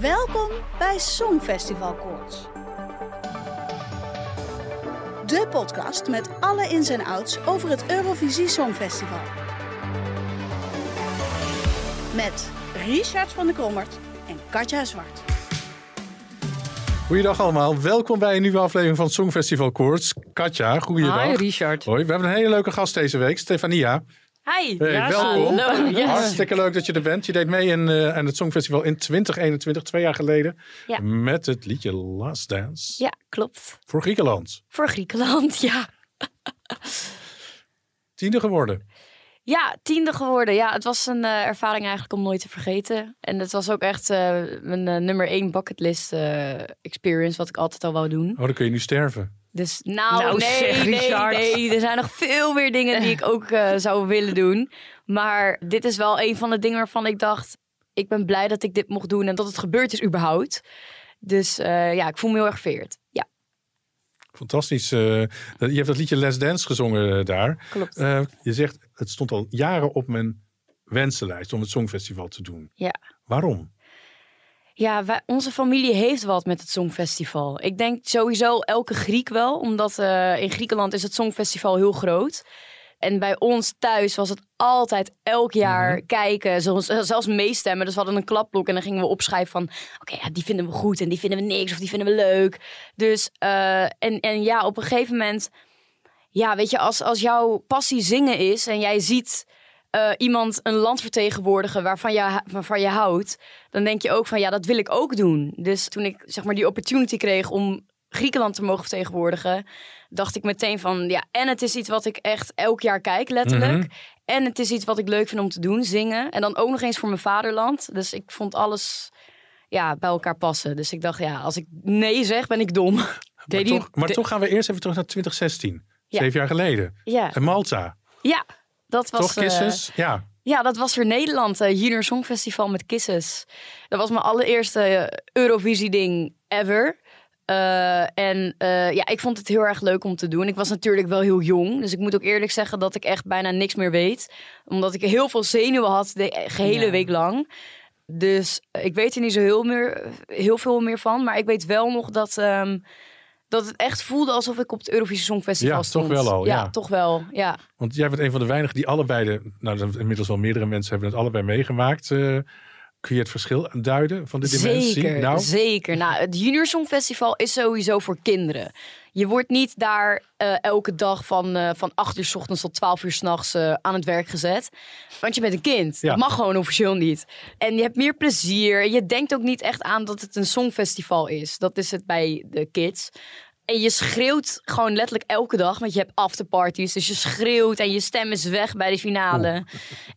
Welkom bij Songfestival Koorts. De podcast met alle ins en outs over het Eurovisie Songfestival. Met Richard van der Krommert en Katja Zwart. Goeiedag allemaal, welkom bij een nieuwe aflevering van Songfestival Koorts. Katja, goeiedag. Hi Richard. Hoi, we hebben een hele leuke gast deze week, Stefania. Hi. Hey, Ja, welkom. Hallo. Yes. Hartstikke leuk dat je er bent. Je deed mee in, eh, aan het Songfestival in 2021, twee jaar geleden. Ja. Met het liedje Last Dance Ja, klopt. voor Griekenland. Voor Griekenland, ja. Tiende geworden. Ja, tiende geworden. Ja, het was een eh, ervaring eigenlijk om nooit te vergeten. En het was ook echt eh, mijn nummer één bucketlist experience, wat ik altijd al wou doen. Oh, dan kun je nu sterven. Dus nou, Nou, nee, zeg, nee, Richard. nee. Er zijn nog veel meer dingen die ik ook eh, zou willen doen. Maar dit is wel een van de dingen waarvan ik dacht... ik ben blij dat ik dit mocht doen en dat het gebeurd is überhaupt. Dus eh, ja, ik voel me heel erg vereerd. Ja, Fantastisch. eh, dat- je hebt dat liedje Last Dance gezongen daar. klopt. Eh, je zegt, het stond al jaren op mijn wensenlijst om het Songfestival te doen. Ja. Waarom? Ja, wij, onze familie heeft wat met het Songfestival. Ik denk sowieso elke Griek wel, omdat eh, in Griekenland is het Songfestival heel groot. En bij ons thuis was het altijd elk jaar kijken, zoals, zelfs meestemmen. Dus we hadden een klapblok en dan gingen we opschrijven van... oké, ja, die vinden we goed en die vinden we niks of die vinden we leuk. Dus, eh, en, en ja, op een gegeven moment... Ja, weet je, als, als jouw passie zingen is en jij ziet eh, iemand een land vertegenwoordigen waarvan je, waarvan je houdt, dan denk je ook van ja, dat wil ik ook doen. Dus toen ik zeg maar die opportunity kreeg om Griekenland te mogen vertegenwoordigen, dacht ik meteen van ja, en het is iets wat ik echt elk jaar kijk, letterlijk. Mhm. En het is iets wat ik leuk vind om te doen, zingen. En dan ook nog eens voor mijn vaderland. Dus ik vond alles ja, bij elkaar passen. Dus ik dacht ja, als ik nee zeg, ben ik dom. Maar, toch, maar toch gaan we eerst even terug naar 2016. Ja. Zeven jaar geleden. Ja, En Malta. ja dat was... toch, eh, Kisses? ja. Ja, dat was voor Nederland. Uh, Junior Songfestival met Kisses. Dat was mijn allereerste eh, Eurovisie-ding ever. Eh, en eh, ja, ik vond het heel erg leuk om te doen. Ik was natuurlijk wel heel jong. Dus ik moet ook eerlijk zeggen dat ik echt bijna niks meer weet. Omdat ik heel veel zenuwen had de gehele Ja. week lang. Dus eh, ik weet er niet zo heel, meer, heel veel meer van. Maar ik weet wel nog dat, ehm, dat het echt voelde alsof ik op het Eurovisie Songfestival Ja, toch wel al, ja. toch wel. Ja. Want jij bent een van de weinigen die allebei de... Nou, inmiddels wel meerdere mensen hebben het allebei meegemaakt. Eh, kun je het verschil duiden van de dimensie? Zeker, Nou, zeker. Nou, het Junior Songfestival is sowieso voor kinderen. Je wordt niet daar eh, elke dag van, eh van 8 uur s ochtends tot 12 uur s'nachts nachts aan het werk gezet. Want je bent een kind. Ja. Dat mag gewoon officieel niet. En je hebt meer plezier. Je denkt ook niet echt aan dat het een songfestival is. Dat is het bij de kids. En je schreeuwt gewoon letterlijk elke dag, want je hebt afterparties. Dus je schreeuwt en je stem is weg bij de finale.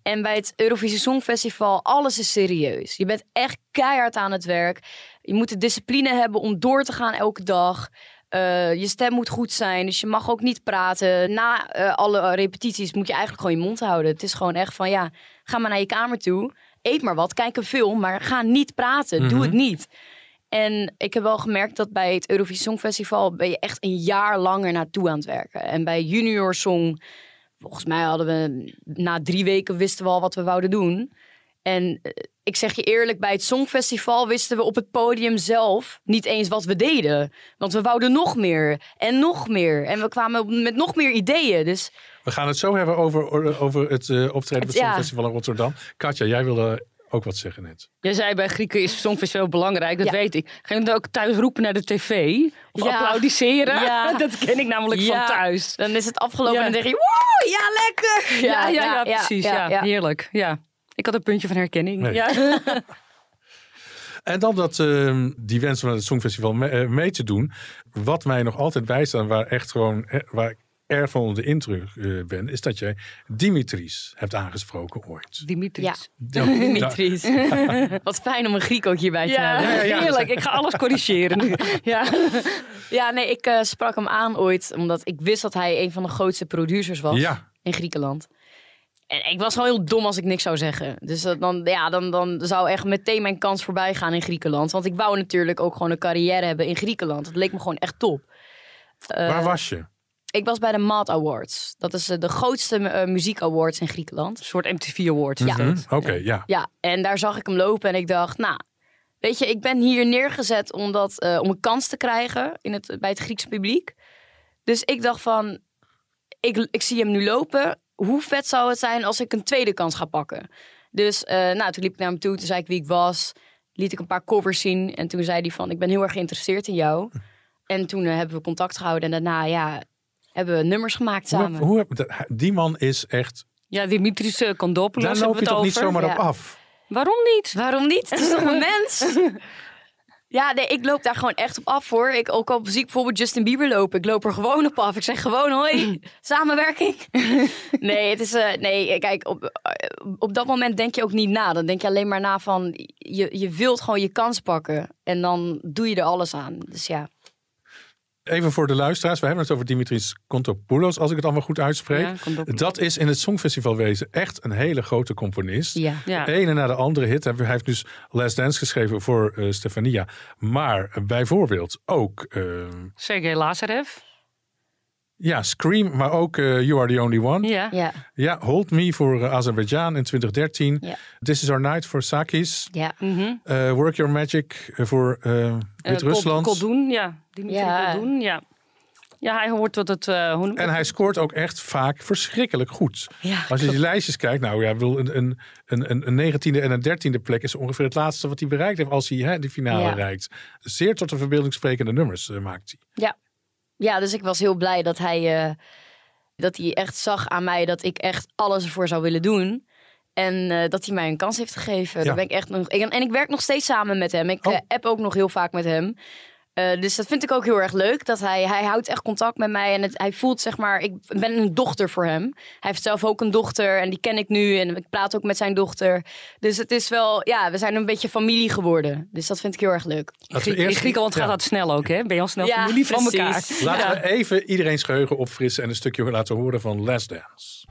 En bij het Eurovisie Songfestival, alles is serieus. Je bent echt keihard aan het werk. Je moet de discipline hebben om door te gaan elke dag. Eh, je stem moet goed zijn, dus je mag ook niet praten. Na eh, alle repetities moet je eigenlijk gewoon je mond houden. Het is gewoon echt van, ja, ga maar naar je kamer toe. Eet maar wat, kijk een film, maar ga niet praten. Doe het niet. En ik heb wel gemerkt dat bij het Eurovisie Songfestival ben je echt een jaar langer naartoe aan het werken. En bij Junior Song, volgens mij hadden we na drie weken wisten we al wat we wouden doen. En eh, ik zeg je eerlijk, bij het Songfestival wisten we op het podium zelf niet eens wat we deden. Want we wouden nog meer en nog meer. En we kwamen met nog meer ideeën. Dus we gaan het zo hebben over, over het eh, optreden op het Ja. Songfestival in Rotterdam. Katja, jij wilde ook wat zeggen net. Jij zei bij Grieken is Songfestival belangrijk, dat Ja. weet ik. Ga je dan ook thuis roepen naar de tv? Of Ja. applaudisseren? Ja. dat ken ik namelijk Ja. van thuis. dan is het afgelopen Ja. en dan zeg je, wow, ja lekker. Ja, ja, ja, precies. Ja, ja. Heerlijk. Ja. Ik had een puntje van herkenning. Nee. Ja. En dan dat, ehm, die wens om naar het Songfestival me- eh, mee te doen. Wat mij nog altijd bijstaat, waar echt gewoon, eh, waar ik erg van onder de indruk eh, ben, is dat jij Dimitris hebt aangesproken ooit. Dimitris. Ja. Ja, Dimitris. Wat fijn om een Griek ook hierbij te Ja, hebben. ja, ja. heerlijk. Ik ga alles corrigeren nu. Ja. Ja, nee, ik eh, sprak hem aan ooit, omdat ik wist dat hij een van de grootste producers was ja, in Griekenland. En ik was gewoon heel dom als ik niks zou zeggen. Dus dat dan, ja, dan, dan zou echt meteen mijn kans voorbij gaan in Griekenland. Want ik wou natuurlijk ook gewoon een carrière hebben in Griekenland. Dat leek me gewoon echt top. Eh, waar was je? Ik was bij de MAD Awards. Dat is eh, de grootste eh, muziek awards in Griekenland. Een soort MTV Awards. is Ja. dat. Hm, Oké, ja. Ja, en daar zag ik hem lopen en ik dacht, nou, weet je, ik ben hier neergezet omdat, eh, om een kans te krijgen in het, bij het Griekse publiek. Dus ik dacht van, ik, ik zie hem nu lopen. Hoe vet zou het zijn als ik een tweede kans ga pakken? Dus eh, nou, toen liep ik naar hem toe, toen zei ik wie ik was. Liet ik een paar covers zien en toen zei hij van, ik ben heel erg geïnteresseerd in jou. En toen eh, hebben we contact gehouden en daarna, ja, hebben we nummers gemaakt samen. hoe heb, dat- die man is echt. Ja, Dimitris uh, Kondopoulos Daar loop je het toch niet zomaar Ja. op af? Waarom niet? Waarom niet? Het is toch een mens? Ja, nee, ik loop daar gewoon echt op af voor. Ik, ook al zie ik bijvoorbeeld Justin Bieber lopen, ik loop er gewoon op af. Ik zeg gewoon hoi, samenwerking. Nee, het is, eh, nee kijk, op, op dat moment denk je ook niet na. Dan denk je alleen maar na van, je, je wilt gewoon je kans pakken. En dan doe je er alles aan. Dus ja. Even voor de luisteraars. We hebben het over Dimitris Kontopoulos, als ik het allemaal goed uitspreek. Ja, dat is in het Songfestivalwezen echt een hele grote componist. Ja. Ja. De ene na de andere hit. Hij heeft dus Last Dance geschreven voor eh, Stefania. Maar eh, bijvoorbeeld ook eh, Sergej Lazarev. Ja, Scream, maar ook eh, You Are The Only One. Ja. Ja, Ja, Hold Me voor eh, Azerbeidzjan in 2013. Ja. This Is Our Night voor Sakis. ja. Mhm. Eh, Work Your Magic voor Wit-Rusland. Kol- Koldun, ja. Dimitri Ja. Koldun, ja. Ja, hij hoort tot het... eh, hoe en hij scoort ook echt vaak verschrikkelijk goed. ja Als je die lijstjes kijkt, nou ja, een, een, een, een negentiende en een dertiende plek is ongeveer het laatste wat hij bereikt heeft als hij hè, die finale Ja. bereikt. Zeer tot de verbeelding sprekende nummers maakt hij. Ja. Ja, dus ik was heel blij dat hij, eh, dat hij echt zag aan mij dat ik echt alles ervoor zou willen doen. En eh, dat hij mij een kans heeft gegeven. Ja. Daar ben ik echt nog, ik, en ik werk nog steeds samen met hem. Ik Oh. eh, app ook nog heel vaak met hem. Eh, dus dat vind ik ook heel erg leuk. Dat hij, hij houdt echt contact met mij. En het, hij voelt zeg maar, ik ben een dochter voor hem. Hij heeft zelf ook een dochter. En die ken ik nu. En ik praat ook met zijn dochter. Dus het is wel, ja, we zijn een beetje familie geworden. Dus dat vind ik heel erg leuk. In Grie- in Griekenland gaat ja. dat snel ook, hè? Ben je al snel Ja, familie van precies. elkaar. Laten we even iedereen's geheugen opfrissen en een stukje laten horen van Last Dance.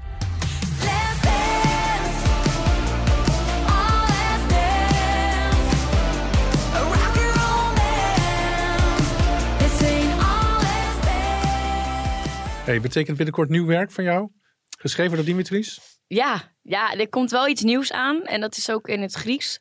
Hey, betekent binnenkort nieuw werk van jou? Geschreven door Dimitris? Ja, ja, er komt wel iets nieuws aan. En dat is ook in het Grieks.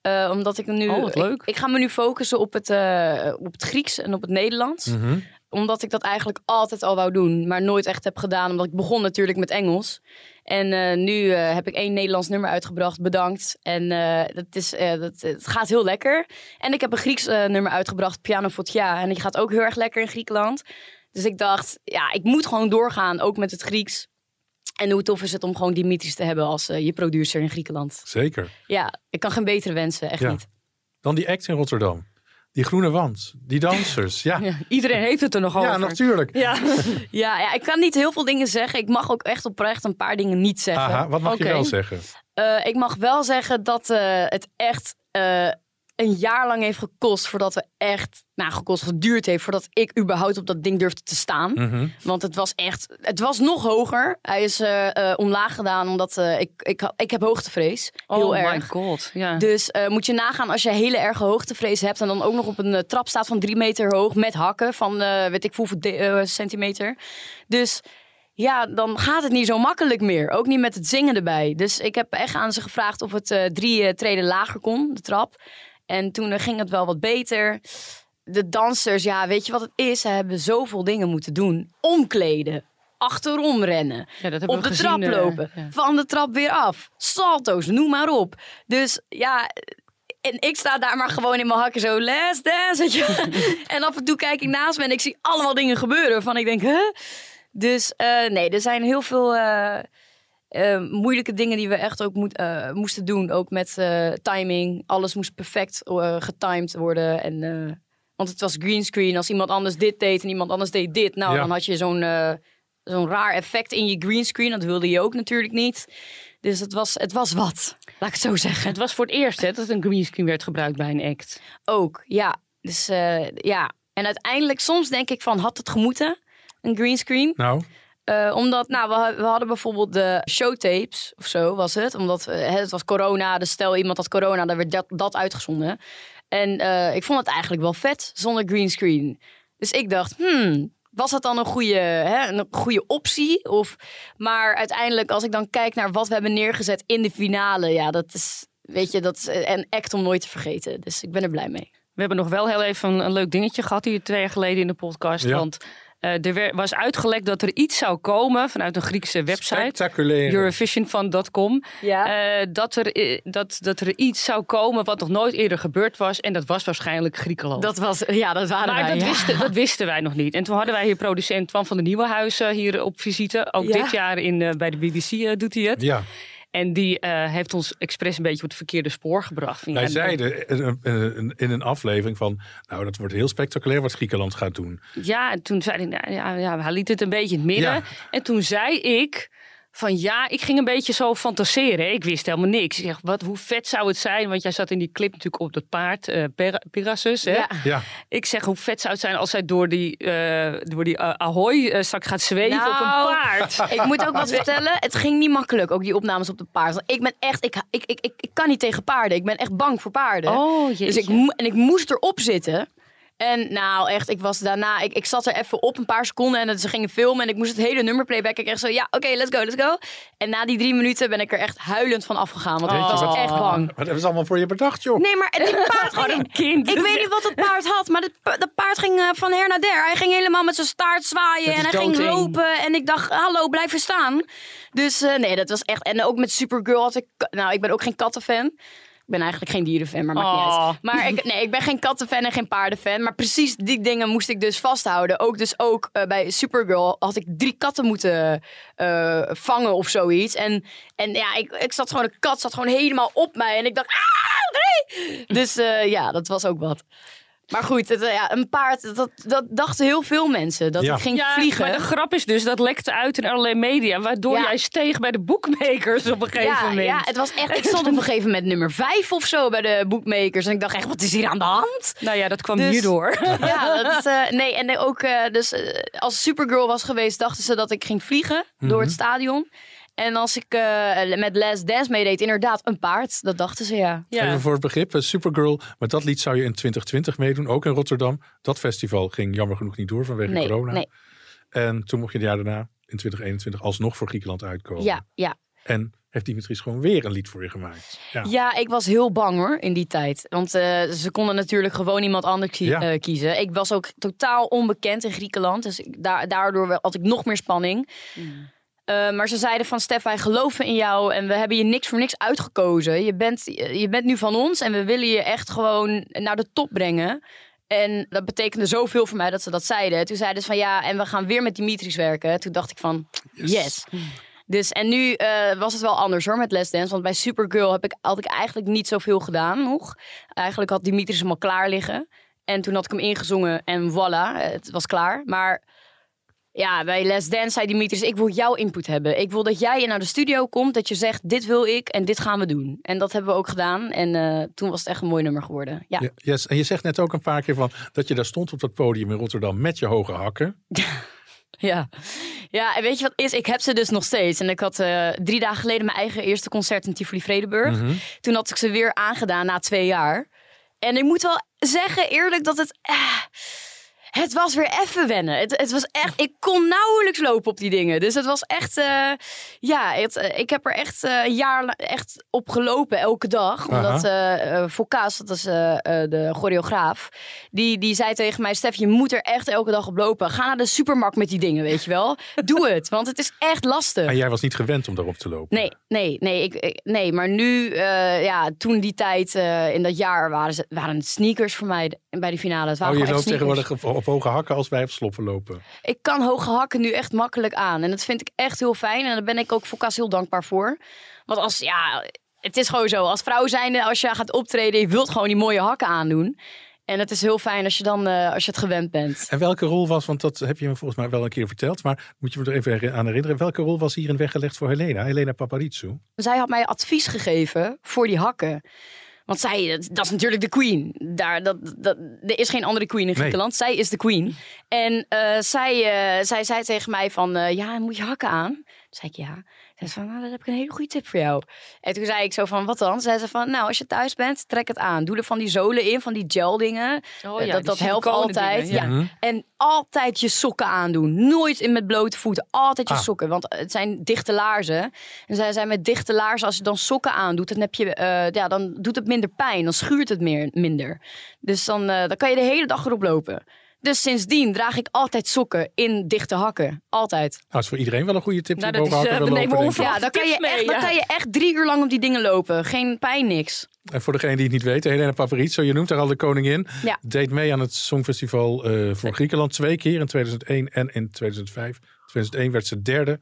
Eh, omdat ik nu. Oh, wat leuk. Ik, ik ga me nu focussen op het, eh, op het Grieks en op het Nederlands. Mhm. Omdat ik dat eigenlijk altijd al wou doen, maar nooit echt heb gedaan. Omdat ik begon natuurlijk met Engels. En eh, nu eh, heb ik één Nederlands nummer uitgebracht. Bedankt. En eh, dat is, eh, dat, het gaat heel lekker. En ik heb een Grieks eh, nummer uitgebracht, Piano Fotia. En die gaat ook heel erg lekker in Griekenland. Dus ik dacht, ja, ik moet gewoon doorgaan, ook met het Grieks. En hoe tof is het om gewoon Dimitris te hebben als eh, je producer in Griekenland. Zeker. Ja, ik kan geen betere wensen, echt Ja. niet. Dan die act in Rotterdam. Die groene wand. Die dansers. Ja, ja, Ja, iedereen heeft het er nog over. natuurlijk. Ja. Ja, ja, ik kan niet heel veel dingen zeggen. Ik mag ook echt oprecht een paar dingen niet zeggen. Aha, wat mag je wel zeggen? Eh, ik mag wel zeggen dat eh, het echt een jaar lang heeft gekost voordat we echt, nou gekost, geduurd heeft voordat ik überhaupt op dat ding durfde te staan. Mhm. Want het was echt, het was nog hoger. Hij is eh, eh, omlaag gedaan omdat eh, ik, ik, ik heb hoogtevrees. Heel oh my erg. god. Ja. Dus eh, moet je nagaan als je hele erge hoogtevrees hebt en dan ook nog op een trap staat van drie meter hoog met hakken van eh, weet ik hoeveel de- centimeter. Dus ja, dan gaat het niet zo makkelijk meer. Ook niet met het zingen erbij. Dus ik heb echt aan ze gevraagd of het eh, drie treden lager kon, de trap. En toen ging het wel wat beter. De dansers, ja, weet je wat het is? Ze hebben zoveel dingen moeten doen. Omkleden, achterom rennen, Ja, dat hebben op de gezien, trap eh, lopen, ja. van de trap weer af, salto's, noem maar op. Dus ja, en ik sta daar maar gewoon in mijn hakken zo, let's dance, en af en toe kijk ik naast me en ik zie allemaal dingen gebeuren waarvan ik denk, huh? Dus eh, nee, er zijn heel veel eh, eh, moeilijke dingen die we echt ook moet, eh, moesten doen. Ook met eh, timing. Alles moest perfect eh, getimed worden. En, eh, want het was greenscreen. Als iemand anders dit deed en iemand anders deed dit. Nou, Ja. dan had je zo'n eh, zo'n raar effect in je greenscreen. Dat wilde je ook natuurlijk niet. Dus het was, het was wat, laat ik het zo zeggen. Het was voor het eerst hè, dat een greenscreen werd gebruikt bij een act. Ook, ja. Dus eh, ja. En uiteindelijk, soms denk ik van, had het gemoeten? Een greenscreen? Nou, Eh, omdat, nou, we, we hadden bijvoorbeeld de showtapes of zo was het. Omdat eh, hè, het was corona, dus stel iemand had corona, dan werd dat, dat uitgezonden. En eh, ik vond het eigenlijk wel vet zonder greenscreen. Dus ik dacht, hmm, was dat dan een goede, hè, een goede optie? Of, maar uiteindelijk, als ik dan kijk naar wat we hebben neergezet in de finale, ja, dat is, weet je, dat is een act om nooit te vergeten. Dus ik ben er blij mee. We hebben nog wel heel even een, een leuk dingetje gehad hier twee jaar geleden in de podcast. Ja. Want eh, er was uitgelekt dat er iets zou komen vanuit een Griekse website. spectaculair. Eurovisionfan.com. Ja. eh, dat, er, dat, dat er iets zou komen wat nog nooit eerder gebeurd was. En dat was waarschijnlijk Griekenland. Dat was, ja, dat waren maar wij. dat, ja. wisten, dat wisten wij nog niet. En toen hadden wij hier producent Twan van de Nieuwenhuizen hier op visite. Ook Ja. dit jaar in, eh, bij de BBC doet hij het. Ja, En die eh, heeft ons expres een beetje op het verkeerde spoor gebracht. Van, wij ja, zeiden in een- in een aflevering van... nou, dat wordt heel spectaculair wat Griekenland gaat doen. Ja, en toen zei hij, nou, ja, ja, hij liet het een beetje in het midden. Ja. En toen zei ik van ja, ik ging een beetje zo fantaseren. Ik wist helemaal niks. Ik zeg, wat, hoe vet zou het zijn? Want jij zat in die clip natuurlijk op dat paard, eh Pegasus. Hè? Ja. Ja, Ik zeg, hoe vet zou het zijn als zij door die, eh door die eh, Ahoy eh, straks gaat zweven op een Nou, paard. Ik moet ook wat vertellen. Het ging niet makkelijk, ook die opnames op de paard. Ik ben echt, ik, ik, ik, ik, ik kan niet tegen paarden. Ik ben echt bang voor paarden. Oh, dus ik, en ik moest erop zitten. En nou, echt, ik was daarna, ik, ik zat er even op een paar seconden en ze gingen filmen en ik moest het hele nummer playbacken. Ik echt zo, ja, oké, let's go, let's go. En na die drie minuten ben ik er echt huilend van afgegaan, want ik was wat- echt bang. wat hebben ze allemaal voor je bedacht, joh? Nee, maar die paard ging... een kind. Ik weet niet wat het paard had, maar dat pa- dat paard ging eh, van her naar der. Hij ging helemaal met zijn staart zwaaien en hij ging lopen. En ik dacht, hallo, blijf staan. Dus eh, nee, dat was echt... En ook met Supergirl had ik... Nou, ik ben ook geen kattenfan. Ik ben eigenlijk geen dierenfan, maar maakt niet Oh. uit. Maar ik, nee, ik ben geen kattenfan en geen paardenfan. Maar precies die dingen moest ik dus vasthouden. Ook dus ook eh, bij Supergirl had ik drie katten moeten eh, vangen of zoiets. En, en ja, ik, ik zat gewoon, de kat zat gewoon helemaal op mij. En ik dacht, ah, nee! Dus eh, ja, dat was ook wat. Maar goed, het, eh, ja, een paard, dat, dat dachten heel veel mensen. Dat Ja. ik ging Ja, vliegen. maar de grap is dus, dat lekte uit in allerlei media. Waardoor Ja. jij steeg bij de bookmakers op een gegeven ja, moment. ja, het was echt. Ik stond op een gegeven moment nummer vijf of zo bij de bookmakers. En ik dacht echt, wat is hier aan de hand? Nou ja, dat kwam Dus- hierdoor. Ja, dat eh, nee, en ook eh, dus als Supergirl was geweest, dachten ze dat ik ging vliegen door het stadion. En als ik eh, met Last Dance meedeed, inderdaad, een paard. Dat dachten ze, ja. Ja. Even voor het begrip, eh, Supergirl, met dat lied zou je in 2020 meedoen, ook in Rotterdam. Dat festival ging jammer genoeg niet door vanwege Nee, corona. nee. En toen mocht je het jaar daarna, in 2021, alsnog voor Griekenland uitkomen. Ja, ja. En heeft Dimitris gewoon weer een lied voor je gemaakt. Ja. Ja, ik was heel bang hoor in die tijd. Want eh, ze konden natuurlijk gewoon iemand anders kie- Ja. kiezen. Ik was ook totaal onbekend in Griekenland. Dus ik, da- daardoor had ik nog meer spanning. Eh, maar ze zeiden van Stef, wij geloven in jou en we hebben je niks voor niks uitgekozen. Je bent, je bent nu van ons en we willen je echt gewoon naar de top brengen. En dat betekende zoveel voor mij dat ze dat zeiden. Toen zeiden ze van ja, en we gaan weer met Dimitris werken. Toen dacht ik van yes. Dus en nu eh, was het wel anders hoor met Les Dance. Want bij Supergirl heb ik, had ik eigenlijk niet zoveel gedaan nog. Eigenlijk had Dimitris hem al klaar liggen. En toen had ik hem ingezongen en voilà, het was klaar. Maar ja, bij Les Dance zei Dimitris, ik wil jouw input hebben. Ik wil dat jij naar de studio komt, dat je zegt, dit wil ik en dit gaan we doen. En dat hebben we ook gedaan. En eh, toen was het echt een mooi nummer geworden. Ja, Ja, yes. En je zegt net ook een paar keer van dat je daar stond op dat podium in Rotterdam met je hoge hakken. Ja. ja, en weet je wat is? Ik heb ze dus nog steeds. En ik had eh, drie dagen geleden mijn eigen eerste concert in Tivoli Vredenburg. Toen had ik ze weer aangedaan na twee jaar. En ik moet wel zeggen, eerlijk, dat het... eh, het was weer even wennen. Het, het was echt... Ik kon nauwelijks lopen op die dingen. Dus het was echt... eh, ja, het, eh, ik heb er echt eh, een jaar echt op gelopen, elke dag. Omdat Foucault, dat is de choreograaf... Die, die zei tegen mij... Stef, je moet er echt elke dag op lopen. Ga naar de supermarkt met die dingen, weet je wel. Doe het, want het is echt lastig. En jij was niet gewend om daarop te lopen. Nee, nee, nee, ik, ik- nee. Maar nu, ja, toen die tijd, in dat jaar, waren, ze, waren het sneakers voor mij bij de finale. Het waren Oh, je loopt tegenwoordig op, op hoge hakken als wij op sloffen lopen. Ik kan hoge hakken nu echt makkelijk aan. En dat vind ik echt heel fijn. En daar ben ik ook voor Cas heel dankbaar voor. Want als, ja, het is gewoon zo. Als vrouw zijnde, als je gaat optreden, je wilt gewoon die mooie hakken aandoen. En het is heel fijn als je dan eh, als je het gewend bent. En welke rol was, want dat heb je me volgens mij wel een keer verteld, maar moet je me er even aan herinneren. Welke rol was hierin weggelegd voor Helena? Helena Paparizou? Zij had mij advies gegeven voor die hakken. Want zij, dat, dat is natuurlijk de queen. Daar, dat, dat, er is geen andere queen in Griekenland. Zij is de queen. En eh, zij, eh, zij zei tegen mij van, eh, ja, moet je hakken aan? Toen zei ik, ja. Zei van, nou, dan heb ik een hele goede tip voor jou. En toen zei ik zo van, wat dan? Zei ze van, nou, als je thuis bent, trek het aan. Doe er van die zolen in, van die gel dingen. Oh Eh, ja, dat, dat helpt altijd. dingen, ja. ja. Mhm. En altijd je sokken aandoen. Nooit in met blote voeten. Altijd je Ah. sokken. Want het zijn dichte laarzen. En zij zei met dichte laarzen, als je dan sokken aandoet, dan, heb je, eh, ja, dan doet het minder pijn. Dan schuurt het meer, minder. Dus dan, eh, dan kan je de hele dag erop lopen. Dus sindsdien draag ik altijd sokken in dichte hakken. Altijd. Nou, dat is voor iedereen wel een goede tip. Nou, die dat is, eh, we nemen lopen, Ja, dan kan, je echt, dan ja. kan je echt drie uur lang op die dingen lopen. Geen pijn, niks. En voor degene die het niet weten, Helena Paparizou, je noemt haar al de koningin. Ja. Deed mee aan het Songfestival eh, voor Griekenland twee keer in 2001 en in 2005. 2001 werd ze derde.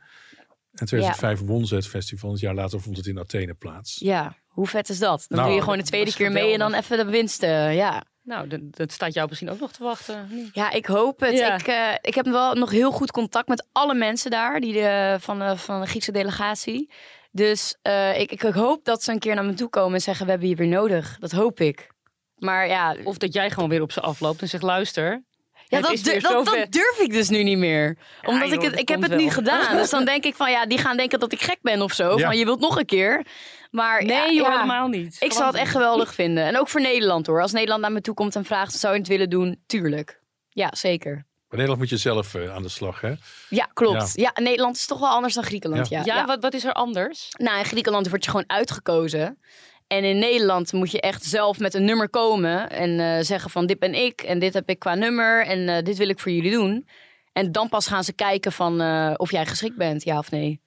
En 2005 won ze het festival. Een jaar later vond het in Athene plaats. Ja, hoe vet is dat? Dan Nou, doe je gewoon de tweede keer mee en dan even de winst. eh, ja. Nou, dat, staat jou misschien ook nog te wachten. Ja, ik hoop het. Ja. Ik, eh, ik heb wel nog heel goed contact met alle mensen daar die de, van, de, van de Griekse delegatie. Dus eh, ik, ik, ik hoop dat ze een keer naar me toe komen en zeggen: We hebben je weer nodig. Dat hoop ik. Maar ja, Of dat jij gewoon weer op ze afloopt en zegt, luister. Ja dat, durf ik dus nu niet meer. Omdat joh, ik het, ik heb het nu wel. gedaan. Dus dan denk ik van ja, die gaan denken dat ik gek ben of zo. Ja. Van je wilt nog een keer. Maar Nee, ja, joh, ja. helemaal niet. Ik zou het echt geweldig vinden. En ook voor Nederland hoor. Als Nederland naar me toe komt en vraagt: zou je het willen doen? Tuurlijk. Ja, zeker. Maar Nederland moet je zelf eh, aan de slag, hè? Ja, klopt. Ja. Nederland is toch wel anders dan Griekenland. Ja. Ja. Ja, Wat, wat is er anders? Nou, in Griekenland word je gewoon uitgekozen. En in Nederland moet je echt zelf met een nummer komen en eh, zeggen van dit ben ik en dit heb ik qua nummer en eh, dit wil ik voor jullie doen. En dan pas gaan ze kijken van eh, of jij geschikt bent, ja of nee.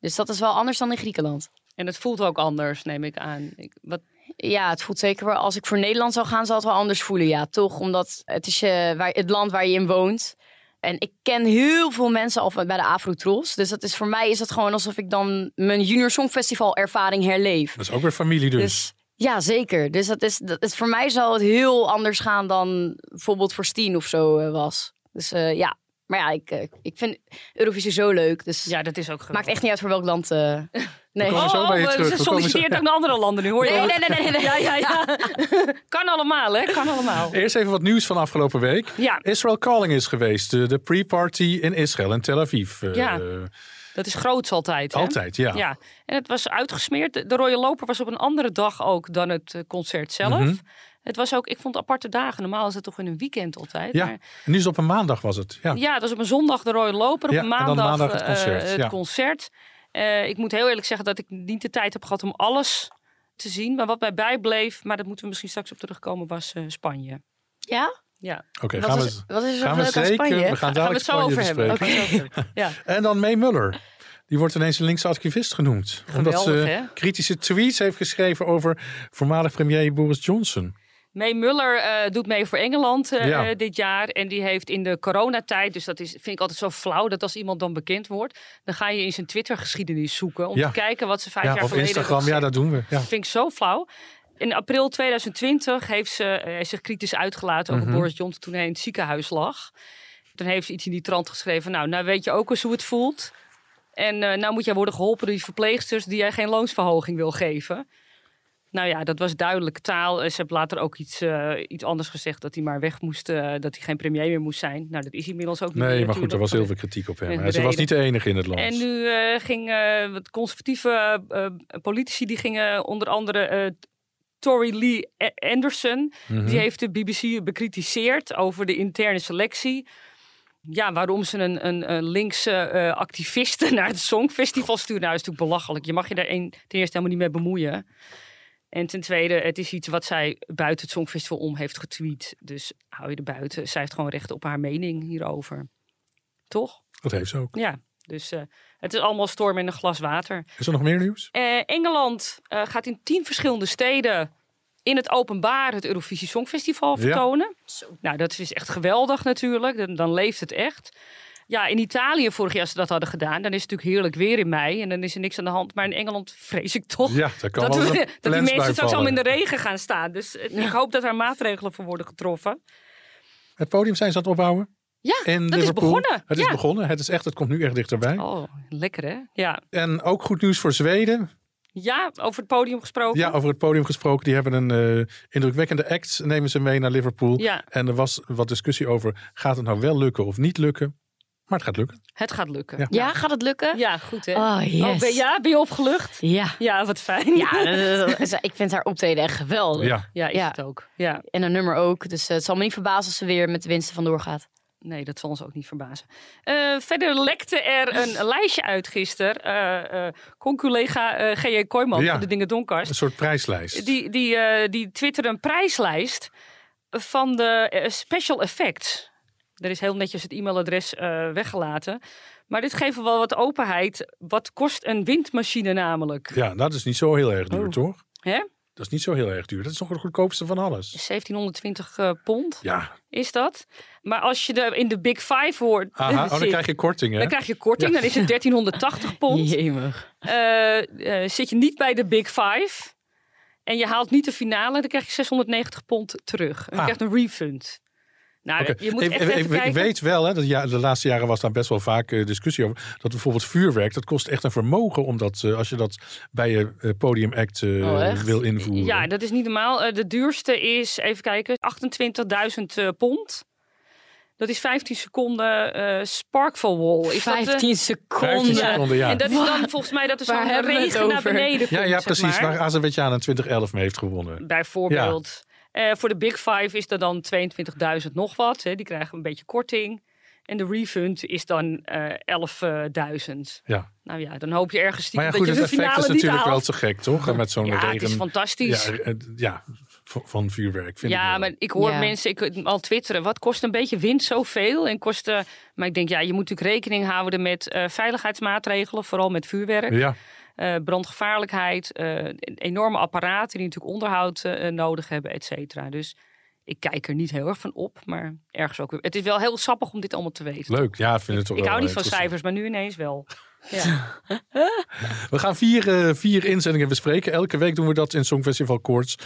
Dus dat is wel anders dan in Griekenland. En het voelt ook anders, neem ik aan. Ik, wat, Ja, het voelt zeker wel. Als ik voor Nederland zou gaan, zal het wel anders voelen. Ja, toch? Omdat het is je, waar, het land waar je in woont. En ik ken heel veel mensen al bij de Afro-Tros. Dus dat is, voor mij is het gewoon alsof ik dan mijn Junior Songfestival ervaring herleef. Dat is ook weer familie dus. Dus ja, zeker. Dus dat is, dat is, voor mij zal het heel anders gaan dan bijvoorbeeld voor Steen of zo eh, was. Dus eh, ja, maar ja, ik, eh, ik vind Eurovisie zo leuk. Dus ja, dat is ook geweldig. maakt echt niet uit voor welk land. eh nee. komen zo bij je eh, terug. Ze solliciteert zo- ook naar andere landen nu, hoor je? Nee, nee, nee, nee, nee. Ja, ja, ja. kan allemaal, hè? Kan allemaal. Eerst even wat nieuws van afgelopen week. Ja, Israel Calling is geweest. De, de pre-party in Israël en Tel Aviv. Eh, Ja. dat is groots altijd. Hè? Altijd, ja. Ja, en het was uitgesmeerd. De- De Royal Loper was op een andere dag ook dan het concert zelf. Mhm. Het was ook, ik vond aparte dagen. Normaal is het toch in een weekend altijd. Ja, Maar nu is het op een maandag was het. Ja. ja, het was op een zondag de Royal Loper. Op Ja, een en dan maandag, maandag het eh, concert, het ja. concert. Eh, ik moet heel eerlijk zeggen dat ik niet de tijd heb gehad om alles te zien. Maar wat mij bijbleef, maar dat moeten we misschien straks op terugkomen, was eh, Spanje. Ja? Ja, Oké, gaan is, we, wat is er zo gaan we leuk aan zeker. Spanje? We gaan daar gaan we dadelijk het zo Spanje over hebben. Ja. En dan May Muller. Die wordt ineens een linkse activist genoemd. omdat Geweldig, ze hè? kritische tweets heeft geschreven over voormalig premier Boris Johnson. May Muller eh, doet mee voor Engeland eh, Ja. eh, dit jaar. En die heeft in de coronatijd, dus dat is, vind ik altijd zo flauw, dat als iemand dan bekend wordt, dan ga je in zijn Twitter-geschiedenis zoeken om Ja. te kijken wat ze vijf Ja, jaar of geleden Instagram, ja, dat doen we. Ja. Dat vind ik zo flauw. In april 2020 heeft ze zich kritisch uitgelaten over Mhm. Boris Johnson toen hij in het ziekenhuis lag. Toen heeft ze iets in die trant geschreven. Nou, nou weet je ook eens hoe het voelt. En nou moet jij worden geholpen door die verpleegsters die jij geen loonsverhoging wil geven. Nou ja, dat was duidelijke taal. Eh, Ze heeft later ook iets, eh, iets anders gezegd. Dat hij maar weg moest, eh, dat hij geen premier meer moest zijn. Nou, dat is inmiddels ook niet meer Nee, maar goed, er was heel veel kritiek op hem. Ze was niet de enige in het land. En nu eh ging eh, wat conservatieve politici, die gingen onder andere Tory Lee Anderson, Mhm. die heeft de BBC bekritiseerd over de interne selectie. Ja, waarom ze een, een, een linkse eh, activiste naar het Songfestival sturen. Nou, is natuurlijk belachelijk. Je mag je daar een, ten eerste helemaal niet mee bemoeien. En ten tweede, het is iets wat zij buiten het Songfestival om heeft getweet. Dus hou je er buiten. Zij heeft gewoon recht op haar mening hierover. Toch? Dat heeft ze ook. Ja, dus eh, het is allemaal storm in een glas water. Is er nog meer nieuws? Eh, Engeland eh, gaat in tien verschillende steden in het openbaar het Eurovisie Songfestival Ja. vertonen. Nou, dat is echt geweldig natuurlijk. Dan, dan leeft het echt. Ja, in Italië vorig jaar als ze dat hadden gedaan, dan is het natuurlijk heerlijk weer in mei en dan is er niks aan de hand. Maar in Engeland vrees ik toch Ja, kan dat, we, dat die mensen straks allemaal in de regen gaan staan. Dus eh, ik hoop dat er maatregelen voor worden getroffen. Het podium zijn ze aan het opbouwen? Ja, In dat is begonnen. Het is begonnen. Het is echt, het komt nu echt dichterbij. Oh, lekker hè? Ja. En ook goed nieuws voor Zweden. ja, over het podium gesproken. Ja, over het podium gesproken. Die hebben een eh, indrukwekkende act. Nemen ze mee naar Liverpool. Ja, En er was wat discussie over. Gaat het nou wel lukken of niet lukken? Maar het gaat lukken. het gaat lukken. Ja. Ja, gaat het lukken? Ja, goed hè? Oh, yes. Oh, ben, ja, ben je opgelucht? Ja. Ja, wat fijn. Ja, ik vind haar optreden echt geweldig. Ja. Ja, is Ja. het ook. Ja. En een nummer ook. Dus eh, het zal me niet verbazen als ze weer met de winsten vandoor gaat. Nee, dat zal ons ook niet verbazen. Eh, verder lekte er een lijstje uit gisteren. Eh eh, Con-collega eh G.J. Kooijman Ja. van de Dingen Donkast. Een soort prijslijst. Die, die, eh, die twitterde een prijslijst van de special effects. Er is heel netjes het e-mailadres eh, weggelaten. Maar dit geeft wel wat openheid. Wat kost een windmachine namelijk? Ja, dat is niet zo heel erg duur, Oh. toch? Hè? Dat is niet zo heel erg duur. Dat is nog het goedkoopste van alles. 1720 eh, pond Ja, is dat. Maar als je er in de Big Five hoort, Aha, oh, dan krijg je korting, hè? dan krijg je korting. Dan is het 1380 pond. Jemig. Eh, zit je niet bij de Big Five en je haalt niet de finale, dan krijg je 690 pond terug. En je Ah. krijgt een refund. Nou, je moet Ik- weet wel, hè, dat ja, de laatste jaren was daar best wel vaak eh, discussie over. Dat bijvoorbeeld vuurwerk, dat kost echt een vermogen. Omdat eh, als je dat bij je eh, podiumact eh, Oh, wil invoeren. Ja, dat is niet normaal. Eh, de duurste is, even kijken, 28.000 eh, pond. Dat is 15 seconden eh Sparkful Wall. Is dat, eh, 15 15 seconden. ja. En dat is dan volgens mij dat er Waar zo'n regen naar beneden komt. ja, ja, zeg precies. maar. Waar Azerbeidzjan in 2011 mee heeft gewonnen. Bijvoorbeeld. Eh, voor de Big Five is er dan 22.000 nog wat. Hè. Die krijgen een beetje korting. En de refund is dan eh 11.000. Ja. Nou ja, dan hoop je ergens stiekem Maar ja, goed, dat je het effect is natuurlijk wel te gek, toch? Met zo'n Ja, het regen. is fantastisch. ja, Ja, eh, ja, van vuurwerk. Vind ik wel. maar ik hoor Ja. mensen ik, al twitteren. Wat kost een beetje wind zoveel? En kost, eh, maar ik denk, ja, je moet natuurlijk rekening houden met eh, veiligheidsmaatregelen. Vooral met vuurwerk. Ja, eh, brandgevaarlijkheid. eh, enorme apparaten die natuurlijk onderhoud eh, nodig hebben, et cetera. Dus ik kijk er niet heel erg van op. Maar ergens ook weer. Het is wel heel sappig om dit allemaal te weten. leuk. Ja, ik vind het toch Ik wel hou niet van cijfers, maar nu ineens wel. Ja. We gaan vier, eh, vier inzendingen bespreken. Elke week doen we dat in Songfestival Koorts.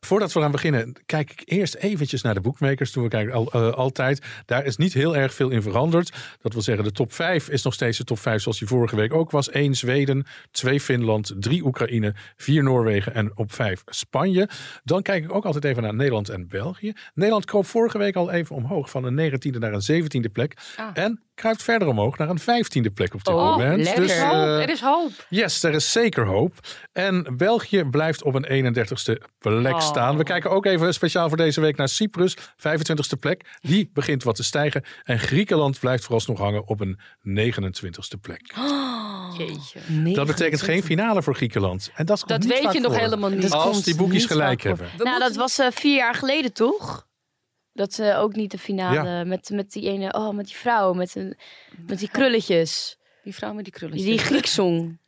Voordat we gaan beginnen, kijk ik eerst eventjes naar de boekmakers. Doen we kijken al, eh, altijd. Daar is niet heel erg veel in veranderd. Dat wil zeggen, de top 5 is nog steeds de top 5 zoals die vorige week ook was. 1 Zweden, 2 Finland, 3 Oekraïne, 4 Noorwegen en op 5 Spanje. Dan kijk ik ook altijd even naar Nederland en België. Nederland kroop vorige week al even omhoog van een 19e naar een 17e plek. Ah. En kruipt verder omhoog naar een 15e plek op dit Oh, moment. lekker. Dus, Er is hoop, eh, er is hoop. Yes, er is zeker hoop. En België blijft op een 31ste plek. Staan. We kijken ook even speciaal voor deze week naar Cyprus, 25ste plek. Die begint wat te stijgen. En Griekenland blijft vooralsnog hangen op een 29ste plek. Jeetje. Dat betekent geen finale voor Griekenland. En dat is Dat niet weet je nog voor. helemaal niet. Als die boekjes gelijk hebben. We nou, moeten- dat was eh, vier jaar geleden toch? Dat ze ook niet de finale met, met die ene, oh, met die vrouw met, een, met die krulletjes. Die vrouw met die krulletjes. Die, die Grieksong.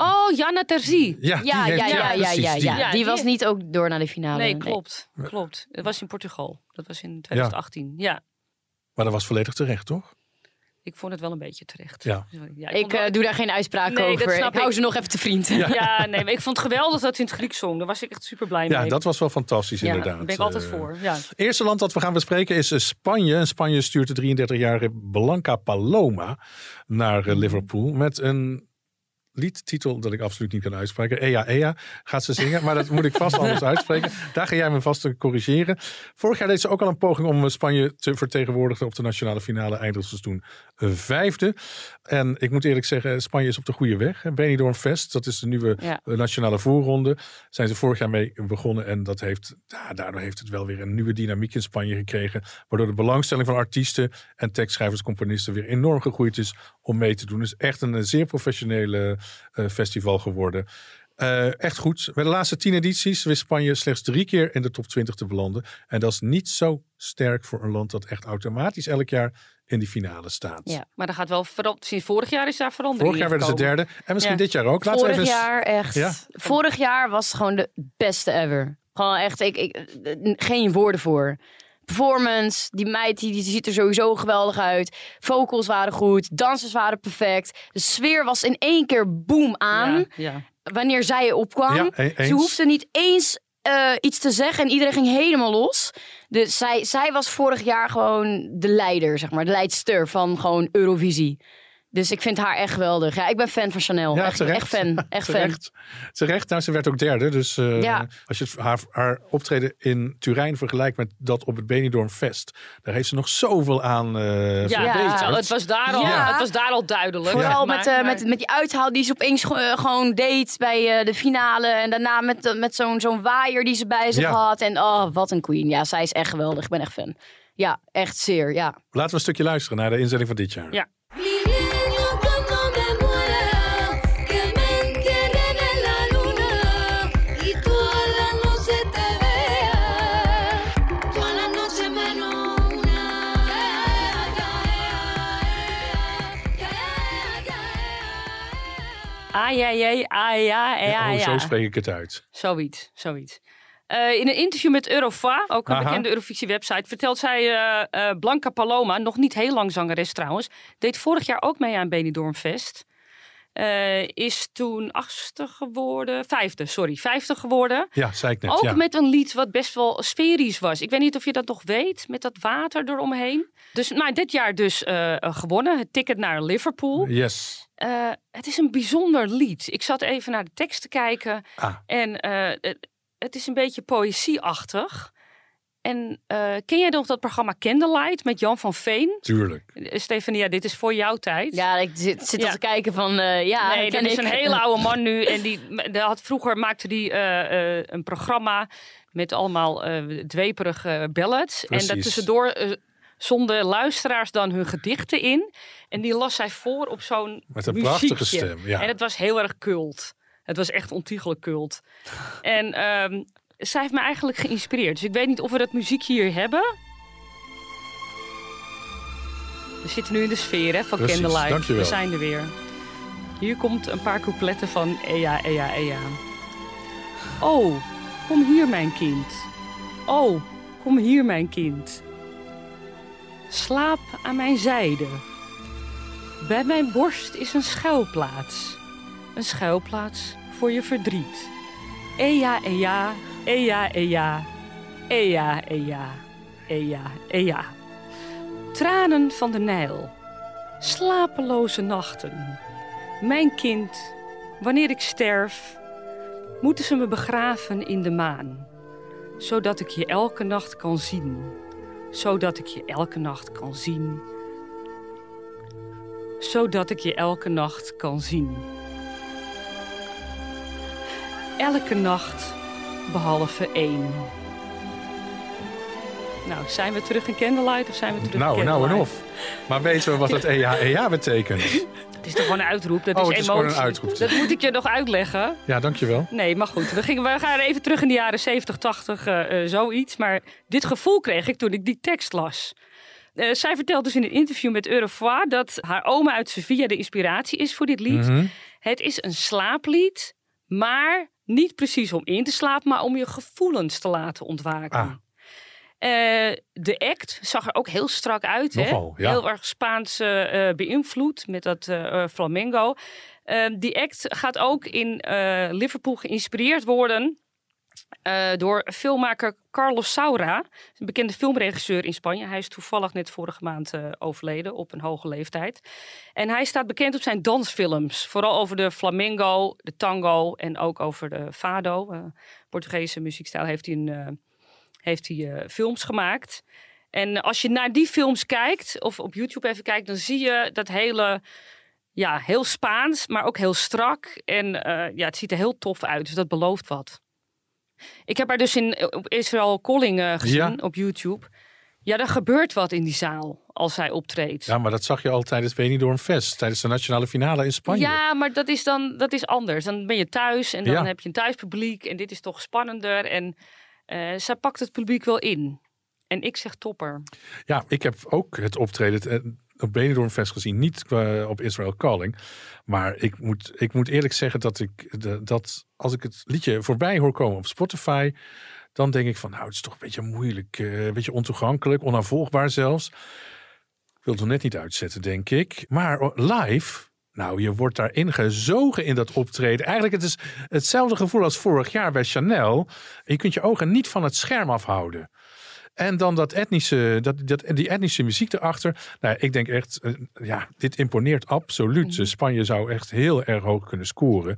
Oh, Jana Terzi. Ja, die Ja, ja, ja, ja, precies, ja, die. ja. Ja, Die die- was niet ook door naar de finale. Nee, klopt. Klopt. Het was in Portugal. Dat was in 2018. Ja. Maar dat was volledig terecht, toch? Ik vond het wel een beetje terecht. Ja. Sorry. Ja, Ik wel- eh, doe daar geen uitspraak Nee, dat over. snap Ik hou ik. ze nog even te vriend. Ja, nee, maar ik vond het geweldig dat ze in het Grieks zong. Daar was ik echt super blij mee. Ja, dat was wel fantastisch Ja, inderdaad. daar ben ik altijd Eh, voor. Ja. Het eerste land dat we gaan bespreken is eh, Spanje. En Spanje stuurt de 33-jarige Blanca Paloma naar eh, Liverpool met een liedtitel dat ik absoluut niet kan uitspreken. Ea Ea gaat ze zingen, maar dat moet ik vast anders uitspreken. Daar ga jij me vast te corrigeren. Vorig jaar deed ze ook al een poging om eh, Spanje te vertegenwoordigen op de nationale finale. Toen eh, vijfde. En ik moet eerlijk zeggen, Spanje is op de goede weg. Benidorm Fest, dat is de nieuwe Ja. eh, nationale voorronde. Zijn ze vorig jaar mee begonnen. En dat heeft, daardoor heeft het wel weer een nieuwe dynamiek in Spanje gekregen. Waardoor de belangstelling van artiesten en tekstschrijvers, componisten weer enorm gegroeid is om mee te doen. Is echt een zeer professionele festival geworden. Eh, echt goed. Bij de laatste tien edities wist Spanje slechts drie keer in de top 20 te belanden. En dat is niet zo sterk voor een land dat echt automatisch elk jaar in die finale staat. Ja. Maar dat gaat wel veranderen. Sinds vorig jaar is daar verandering Vorig jaar werden ze derde. En misschien Ja. dit jaar ook. Laten we Vorig even... jaar echt. Ja? Vorig jaar was gewoon de beste ever. Gewoon echt, ik, ik, geen woorden voor. Performance, die meid die, die ziet er sowieso geweldig uit. Vocals waren goed, dansers waren perfect. De sfeer was in één keer boom aan Ja, ja. wanneer zij opkwam. Ja, e- eens. Ze hoefde niet eens eh, iets te zeggen en iedereen ging helemaal los. Dus zij, zij was vorig jaar gewoon de leider, zeg maar. De leidster van gewoon Eurovisie. Dus ik vind haar echt geweldig. Ja, ik ben fan van Chanel. Ja, echt, terecht. echt fan. Echt fan. Terecht. Terecht. Nou, ze werd ook derde. Dus eh, Ja. als je haar, haar optreden in Turijn vergelijkt met dat op het Benidorm Fest. Daar heeft ze nog zoveel aan eh Ja, verbeterd. het, was daar al, Ja. het was daar al duidelijk. Vooral met, maar. eh, met, met die uithaal die ze opeens gewoon deed bij eh, de finale. En daarna met, met zo'n zo'n waaier die ze bij zich Ja. had. En oh, wat een queen. Ja, zij is echt geweldig. Ik ben echt fan. Ja, echt zeer. Ja. Laten we een stukje luisteren naar de inzending van dit jaar. Ja. Ah, ja, ja, ah, ja, ja, Ja, oh, ja. Zo spreek ik het uit. Zoiets, zoiets. Eh, in een interview met Eurova, ook een Aha. bekende Eurovisie-website, vertelt zij eh, eh, Blanca Paloma, nog niet heel lang zangeres trouwens, deed vorig jaar ook mee aan Benidorm Fest. Eh, is toen achtste geworden, vijfde, sorry, vijfde geworden. Ja, zei ik net. Ook ja. met een lied wat best wel sferisch was. Ik weet niet of je dat nog weet, met dat water eromheen. Dus, maar dit jaar dus gewonnen, het ticket naar Liverpool. Yes. Eh, het is een bijzonder lied. Ik zat even naar de tekst te kijken. Ah. En eh, het, het is een beetje poëzieachtig. En eh, ken jij nog dat programma Candlelight met Jan van Veen? Tuurlijk. Stefania, dit is voor jouw tijd. Ja, ik zit, zit Ja. al te kijken van, eh, ja, nee, dat is ik. een hele oude man nu. En die, die had, vroeger maakte die eh, eh, een programma met allemaal eh dweperige ballads. En Precies. daartussendoor eh zonden luisteraars dan hun gedichten in. En die las zij voor op zo'n Met een muziekje. prachtige stem. Ja. En het was heel erg cult. Het was echt ontiegelijk cult. En ehm, zij heeft me eigenlijk geïnspireerd. Dus ik weet niet of we dat muziekje hier hebben. We zitten nu in de sfeer hè, van Precies, Candlelight. dankjewel. We zijn er weer. Hier komt een paar coupletten van Ea, Ea, Ea. Oh, kom hier mijn kind. Oh, kom hier mijn kind. Slaap aan mijn zijde. Bij mijn borst is een schuilplaats. Een schuilplaats voor je verdriet. Ea, ea, ea, ea. Ea, ea, ea, ea. Tranen van de Nijl. Slapeloze nachten. Mijn kind, wanneer ik sterf, moeten ze me begraven in de maan. Zodat ik je elke nacht kan zien. Zodat ik je elke nacht kan zien. Zodat ik je elke nacht kan zien. Elke nacht behalve één. Nou, zijn we terug in Candlelight of zijn we terug Nou, in nou en Candlelight? of. Maar weten we wat het EA, EA betekent? Het is toch gewoon een uitroep? Dat Oh, is het is emotie. gewoon een uitroep. Dat moet ik je nog uitleggen. Ja, dankjewel. Nee, maar goed. We, gingen, we gaan even terug in de jaren 70, 80, eh, eh, zoiets. Maar dit gevoel kreeg ik toen ik die tekst las. Eh, zij vertelt dus in een interview met Eurofois dat haar oma uit Sevilla de inspiratie is voor dit lied. Mhm. Het is een slaaplied, maar niet precies om in te slapen, maar om je gevoelens te laten ontwaken. Ah. Eh, de act zag er ook heel strak uit. Nogal, hè? ja. Heel erg Spaans eh, beïnvloed met dat eh, flamengo. Eh, die act gaat ook in Liverpool geïnspireerd worden door filmmaker Carlos Saura, een bekende filmregisseur in Spanje. Hij is toevallig net vorige maand overleden op een hoge leeftijd. En hij staat bekend op zijn dansfilms, vooral over de flamengo, de tango en ook over de fado. Portugese muziekstijl heeft hij, een, heeft hij eh, films gemaakt. En als je naar die films kijkt, of op YouTube even kijkt, dan zie je dat hele, ja, heel Spaans, maar ook heel strak. En eh, ja, het ziet er heel tof uit, dus dat belooft wat. Ik heb haar dus in, op Israel Calling eh, gezien Ja. op YouTube. Ja, er gebeurt wat in die zaal als zij optreedt. Ja, maar dat zag je al tijdens Benidorm Fest. Tijdens de nationale finale in Spanje. Ja, maar dat is dan dat is anders. Dan ben je thuis en dan Ja. heb je een thuispubliek. En dit is toch spannender. En eh, zij pakt het publiek wel in. En ik zeg topper. Ja, ik heb ook het optreden eh, op Benidorm Fest gezien. Niet op Israel Calling. Maar ik moet, ik moet eerlijk zeggen dat ik de- dat als ik het liedje voorbij hoor komen op Spotify. dan denk ik van, nou, het is toch een beetje moeilijk, eh, een beetje ontoegankelijk, onafvolgbaar zelfs. Ik wil het net niet uitzetten, denk ik. Maar live, nou, je wordt daarin gezogen in dat optreden. Eigenlijk het is hetzelfde gevoel als vorig jaar bij Chanel. Je kunt je ogen niet van het scherm afhouden. En dan dat etnische, dat, dat, die etnische muziek erachter. Nou, ik denk echt, eh, ja, dit imponeert absoluut. Spanje zou echt heel erg hoog kunnen scoren.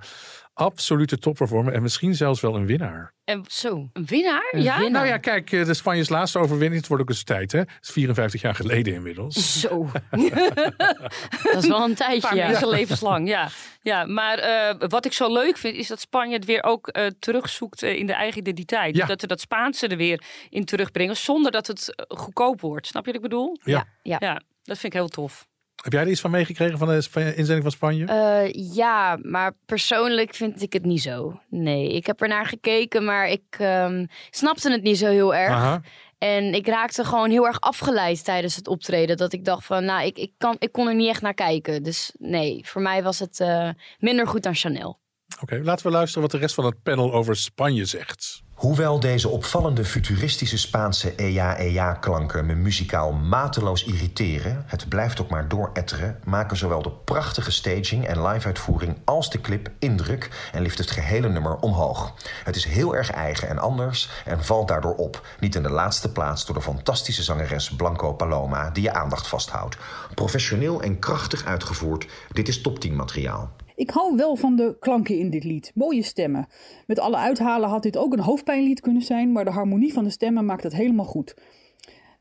Absolute topperformer en misschien zelfs wel een winnaar. En Zo. een winnaar? Een ja? winnaar. Nou ja, kijk, eh, de Spanjes laatste overwinning. Het wordt ook eens tijd, hè? Het is 54 jaar geleden inmiddels. Zo. dat is wel een Een tijdje. paar Ja. levenslang, ja. ja maar eh, wat ik zo leuk vind, is dat Spanje het weer ook eh, terugzoekt in de eigen identiteit. Ja. Dat ze dat Spaanse er weer in terugbrengen, zonder dat het goedkoop wordt. Snap je wat ik bedoel? Ja. Ja. Ja, dat vind ik heel tof. Heb jij er iets van meegekregen van de inzending van Spanje? Eh, ja, maar persoonlijk vind ik het niet zo. Nee, ik heb er naar gekeken, maar ik ehm, snapte het niet zo heel erg. Aha. En ik raakte gewoon heel erg afgeleid tijdens het optreden. Dat ik dacht van, nou, ik, ik, kan, ik kon er niet echt naar kijken. Dus nee, voor mij was het eh, minder goed dan Chanel. Oké, laten we luisteren wat de rest van het panel over Spanje zegt. Hoewel deze opvallende futuristische Spaanse EA-EA-klanken me muzikaal mateloos irriteren, het blijft ook maar dooretteren, maken zowel de prachtige staging en live-uitvoering als de clip indruk en lift het gehele nummer omhoog. Het is heel erg eigen en anders en valt daardoor op. Niet in de laatste plaats door de fantastische zangeres Blanco Paloma die je aandacht vasthoudt. Professioneel en krachtig uitgevoerd, dit is top 10 materiaal. Ik hou wel van de klanken in dit lied. Mooie stemmen. Met alle uithalen had dit ook een hoofdpijnlied kunnen zijn, maar de harmonie van de stemmen maakt het helemaal goed.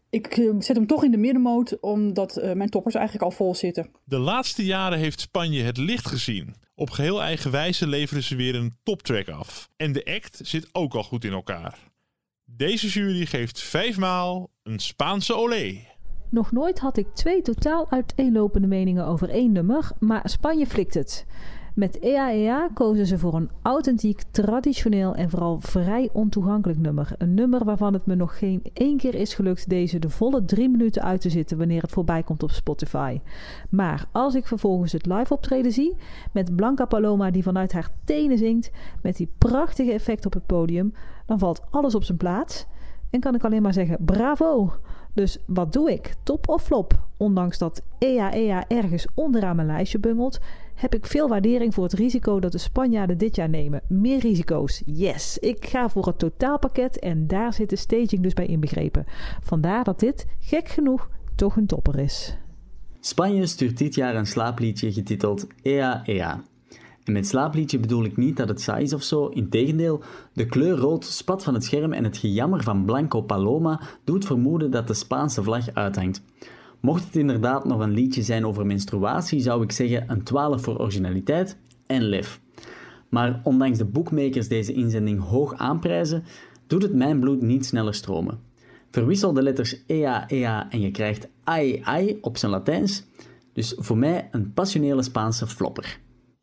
Ik eh, zet hem toch in de middenmoot, omdat eh, mijn toppers eigenlijk al vol zitten. De laatste jaren heeft Spanje het licht gezien. Op geheel eigen wijze leveren ze weer een toptrack af. En de act zit ook al goed in elkaar. Deze jury geeft vijfmaal een Spaanse olé. Nog nooit had ik twee totaal uiteenlopende meningen over één nummer, maar Spanje flikt het. Met EAEA kozen ze voor een authentiek, traditioneel en vooral vrij ontoegankelijk nummer. Een nummer waarvan het me nog geen één keer is gelukt deze de volle drie minuten uit te zitten wanneer het voorbij komt op Spotify. Maar als ik vervolgens het live optreden zie, met Blanca Paloma die vanuit haar tenen zingt, met die prachtige effect op het podium, dan valt alles op zijn plaats. En kan ik alleen maar zeggen, bravo! Dus wat doe ik? Top of flop? Ondanks dat EA EA ergens onderaan mijn lijstje bungelt, heb ik veel waardering voor het risico dat de Spanjaarden dit jaar nemen. Meer risico's, yes! Ik ga voor het totaalpakket en daar zit de staging dus bij inbegrepen. Vandaar dat dit, gek genoeg, toch een topper is. Spanje stuurt dit jaar een slaapliedje getiteld Ea Ea. En met slaapliedje bedoel ik niet dat het saai is of zo, integendeel, de kleur rood spat van het scherm en het gejammer van Blanco Paloma doet vermoeden dat de Spaanse vlag uithangt. Mocht het inderdaad nog een liedje zijn over menstruatie, zou ik zeggen een 12 voor originaliteit en lef. Maar ondanks de boekmakers deze inzending hoog aanprijzen, doet het mijn bloed niet sneller stromen. Verwissel de letters EA, EA en je krijgt AI, AI op zijn Latijns. Dus voor mij een passionele Spaanse flopper.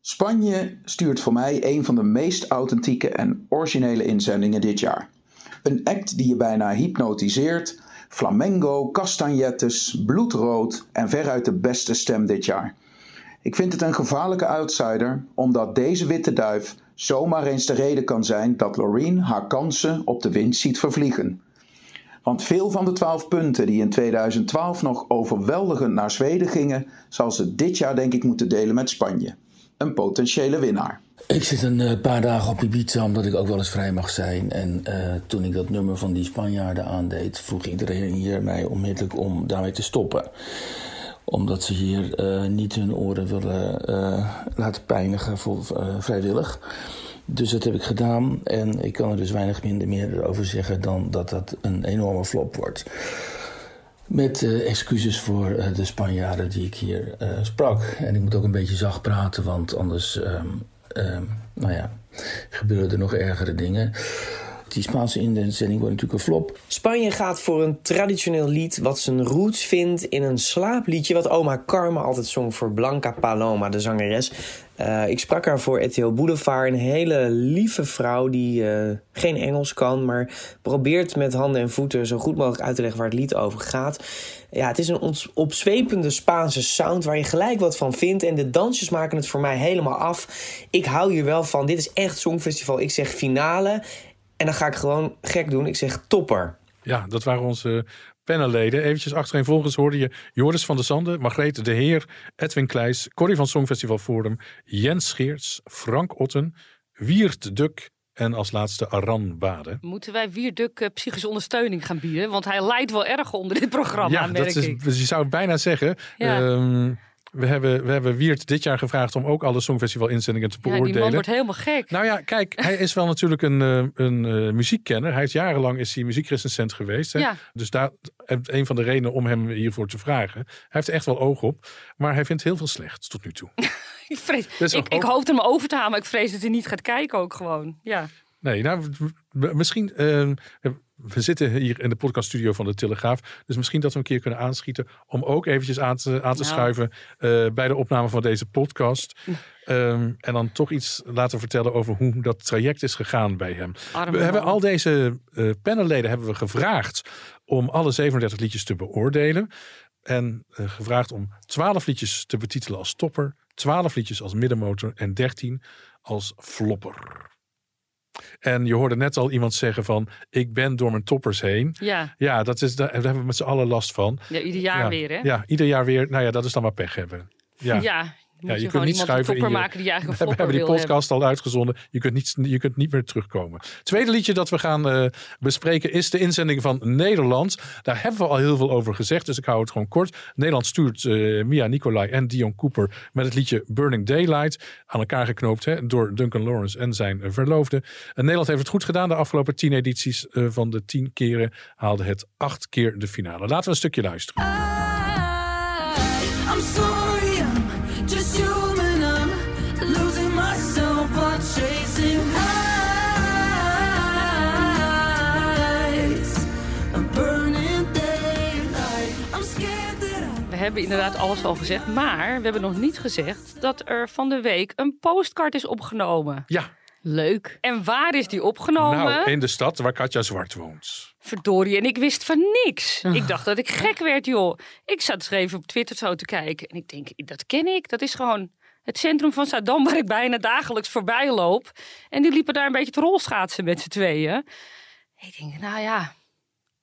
Spanje stuurt voor mij een van de meest authentieke en originele inzendingen dit jaar. Een act die je bijna hypnotiseert, flamengo, castagnettes, bloedrood en veruit de beste stem dit jaar. Ik vind het een gevaarlijke outsider, omdat deze witte duif zomaar eens de reden kan zijn dat Loreen haar kansen op de winst ziet vervliegen. Want veel van de 12 punten die in 2012 nog overweldigend naar Zweden gingen, zal ze dit jaar denk ik moeten delen met Spanje. Een potentiële winnaar. Ik zit een eh, paar dagen op Ibiza omdat ik ook wel eens vrij mag zijn. En eh, toen ik dat nummer van die Spanjaarden aandeed, vroeg iedereen hier mij onmiddellijk om daarmee te stoppen. Omdat ze hier eh, niet hun oren willen laten pijnigen voor, vrijwillig. Dus dat heb ik gedaan en ik kan er dus weinig minder meer over zeggen dan dat dat een enorme flop wordt. Met eh, excuses voor eh, de Spanjaarden die ik hier eh, sprak. En ik moet ook een beetje zacht praten, want anders, ehm, nou ja, gebeuren er nog ergere dingen. Die Spaanse inzending wordt natuurlijk een flop. Spanje gaat voor een traditioneel lied wat zijn roots vindt in een slaapliedje wat oma Carmen altijd zong voor Blanca Paloma, de zangeres. Eh, ik sprak haar voor RTL Boulevard, een hele lieve vrouw die eh, geen Engels kan, maar probeert met handen en voeten zo goed mogelijk uit te leggen waar het lied over gaat. Ja, het is een opzwepende Spaanse sound waar je gelijk wat van vindt en de dansjes maken het voor mij helemaal af. Ik hou hier wel van. Dit is echt Songfestival. Ik zeg finale. En dan ga ik gewoon gek doen. Ik zeg topper. Ja, dat waren onze panelleden. Eventjes achtereenvolgens hoorde je Joris van der Zanden, Margreet de Heer, Edwin Kleijs, Corrie van Songfestival Forum, Jens Scheerts, Frank Otten, Wiert Duk en als laatste Aran Bade. Moeten wij Wierduk uh, psychische ondersteuning gaan bieden? Want hij lijdt wel erg onder dit programma, Ja, merk dat is, ik. dus je zou bijna zeggen. Ja. Ehm, we, hebben, we hebben Wiert dit jaar gevraagd om ook alle Songfestival inzendingen te Ja, beoordelen. die man wordt helemaal gek. Nou ja, kijk, hij is wel natuurlijk een, eh, een eh, muziekkenner. Hij is jarenlang is hij muziekrecensent geweest. Hè? Ja. Dus daar een van de redenen om hem hiervoor te vragen. Hij heeft echt wel oog op. Maar hij vindt heel veel slechts tot nu toe. Ik, vrees, Dus ik, ook- ik hoopte hem over te halen, maar ik vrees dat hij niet gaat kijken ook gewoon. Ja. Nee, nou, misschien. eh, we zitten hier in de podcaststudio van de Telegraaf. Dus misschien dat we een keer kunnen aanschieten. om ook eventjes aan te, aan te Nou. schuiven. eh, bij de opname van deze podcast. Ehm, en dan toch iets laten vertellen over hoe dat traject is gegaan bij hem. Arme we hebben al deze eh panelleden hebben we gevraagd. om alle 37 liedjes te beoordelen. En eh, gevraagd om 12 liedjes te betitelen als topper. 12 liedjes als middenmotor. en 13 als flopper. En je hoorde net al iemand zeggen van, ik ben door mijn toppers heen. Ja. Ja, dat is, daar hebben we met z'n allen last van. ja, ieder jaar ja, weer, hè? Ja, ieder jaar weer. Nou ja, dat is dan maar pech hebben. Ja, Ja, moet je, kunt niet schuiven in je- maken die je eigenlijk we hebben die podcast al uitgezonden. Je kunt, niet, je kunt niet meer terugkomen. Tweede liedje dat we gaan eh, bespreken is de inzending van Nederland. Daar hebben we al heel veel over gezegd, dus ik hou het gewoon kort. Nederland stuurt eh, Mia Nicolai en Dion Cooper met het liedje Burning Daylight aan elkaar geknoopt hè, door Duncan Lawrence en zijn verloofde. En Nederland heeft het goed gedaan. De afgelopen tien edities eh, van de tien keren haalde het acht keer de finale. Laten we een stukje luisteren. I'm We hebben inderdaad alles al gezegd, maar we hebben nog niet gezegd dat er van de week een postcard is opgenomen. Ja. Leuk. En waar is die opgenomen? Nou, in de stad waar Katja Zwart woont. Verdorie, en ik wist van niks. Ah. Ik dacht dat ik gek werd, joh. Ik zat dus even op Twitter zo te kijken. En ik denk, dat ken ik. Dat is gewoon het centrum van Zaandam waar ik bijna dagelijks voorbij loop. En die liepen daar een beetje te rolschaatsen met z'n tweeën. Ik denk, nou ja,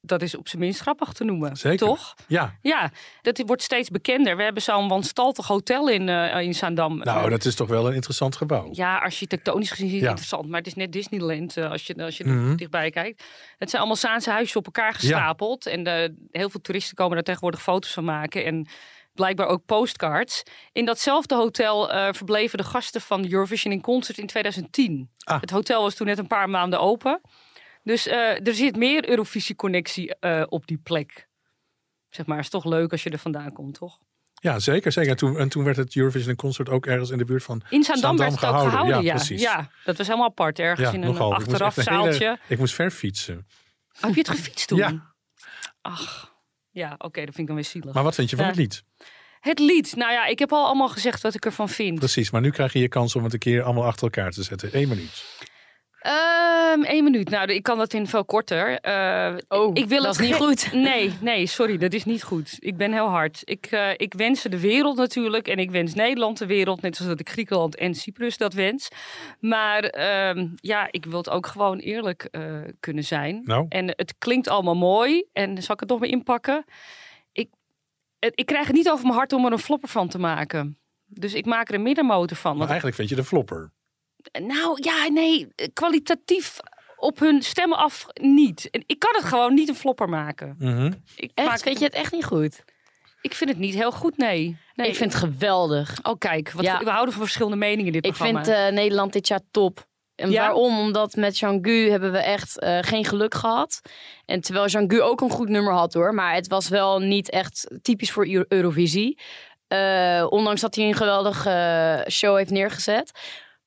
dat is op zijn minst grappig te noemen. Zeker. Toch? Ja. Ja, dat wordt steeds bekender. We hebben zo'n wanstaltig hotel in, eh, in Zaandam. Nou, dat is toch wel een interessant gebouw. Ja, architectonisch gezien is het Ja. interessant. Maar het is net Disneyland eh, als je, als je er dichtbij kijkt. Het zijn allemaal Zaanse huisjes op elkaar gestapeld. En eh, heel veel toeristen komen daar tegenwoordig foto's van maken. En blijkbaar ook postcards. In datzelfde hotel eh, verbleven de gasten van Eurovision in Concert in 2010. Ah. Het hotel was toen net een paar maanden open. Dus eh, er zit meer Eurovisie-connectie eh, op die plek. Zeg maar, is toch leuk als je er vandaan komt, toch? Ja, zeker. zeker. En, toen, en toen werd het Eurovision Concert ook ergens in de buurt van In Zaandam werd het ook gehouden, ja. precies. Ja, dat was helemaal apart. Ergens Ja, in een nogal. Achterafzaaltje. hele- ik moest ver fietsen. Heb je het gefietst toen? Ja. Ach, ja, oké, dat vind ik dan weer zielig. Maar wat vind je van Ja. het lied? Het lied, nou ja, ik heb al allemaal gezegd wat ik ervan vind. Precies, maar nu krijg je je kans om het een keer allemaal achter elkaar te zetten. Eén minuut. Ehm Eén minuut. Nou, ik kan dat in veel korter. Eh, Oh, ik wil dat het is niet goed. Nee, nee, sorry, dat is niet goed. Ik ben heel hard. Ik, eh, ik wens ze de wereld natuurlijk. En ik wens Nederland de wereld. Net zoals dat ik Griekenland en Cyprus dat wens. Maar ehm, ja, ik wil het ook gewoon eerlijk eh, kunnen zijn. Nou. En het klinkt allemaal mooi. En zal ik het nog maar inpakken? Ik, het- ik krijg het niet over mijn hart om er een flopper van te maken. Dus ik maak er een middenmotor van. Maar Want eigenlijk vind je de flopper. Nou ja, nee, kwalitatief op hun stemmen af niet. En ik kan het gewoon niet een flopper maken. Mhm. Ik Echt? maak- Vind je het echt niet goed? Ik vind het niet heel goed, nee. nee. Ik vind het geweldig. Oh, kijk, wat, Ja. we houden van verschillende meningen in dit Ik programma. vind eh, Nederland dit jaar top. En Ja? waarom? Omdat met Jean-Gu hebben we echt eh, geen geluk gehad. En terwijl Jean-Gu ook een goed nummer had hoor. Maar het was wel niet echt typisch voor Eu- Eurovisie. Eh, ondanks dat hij een geweldige show heeft neergezet.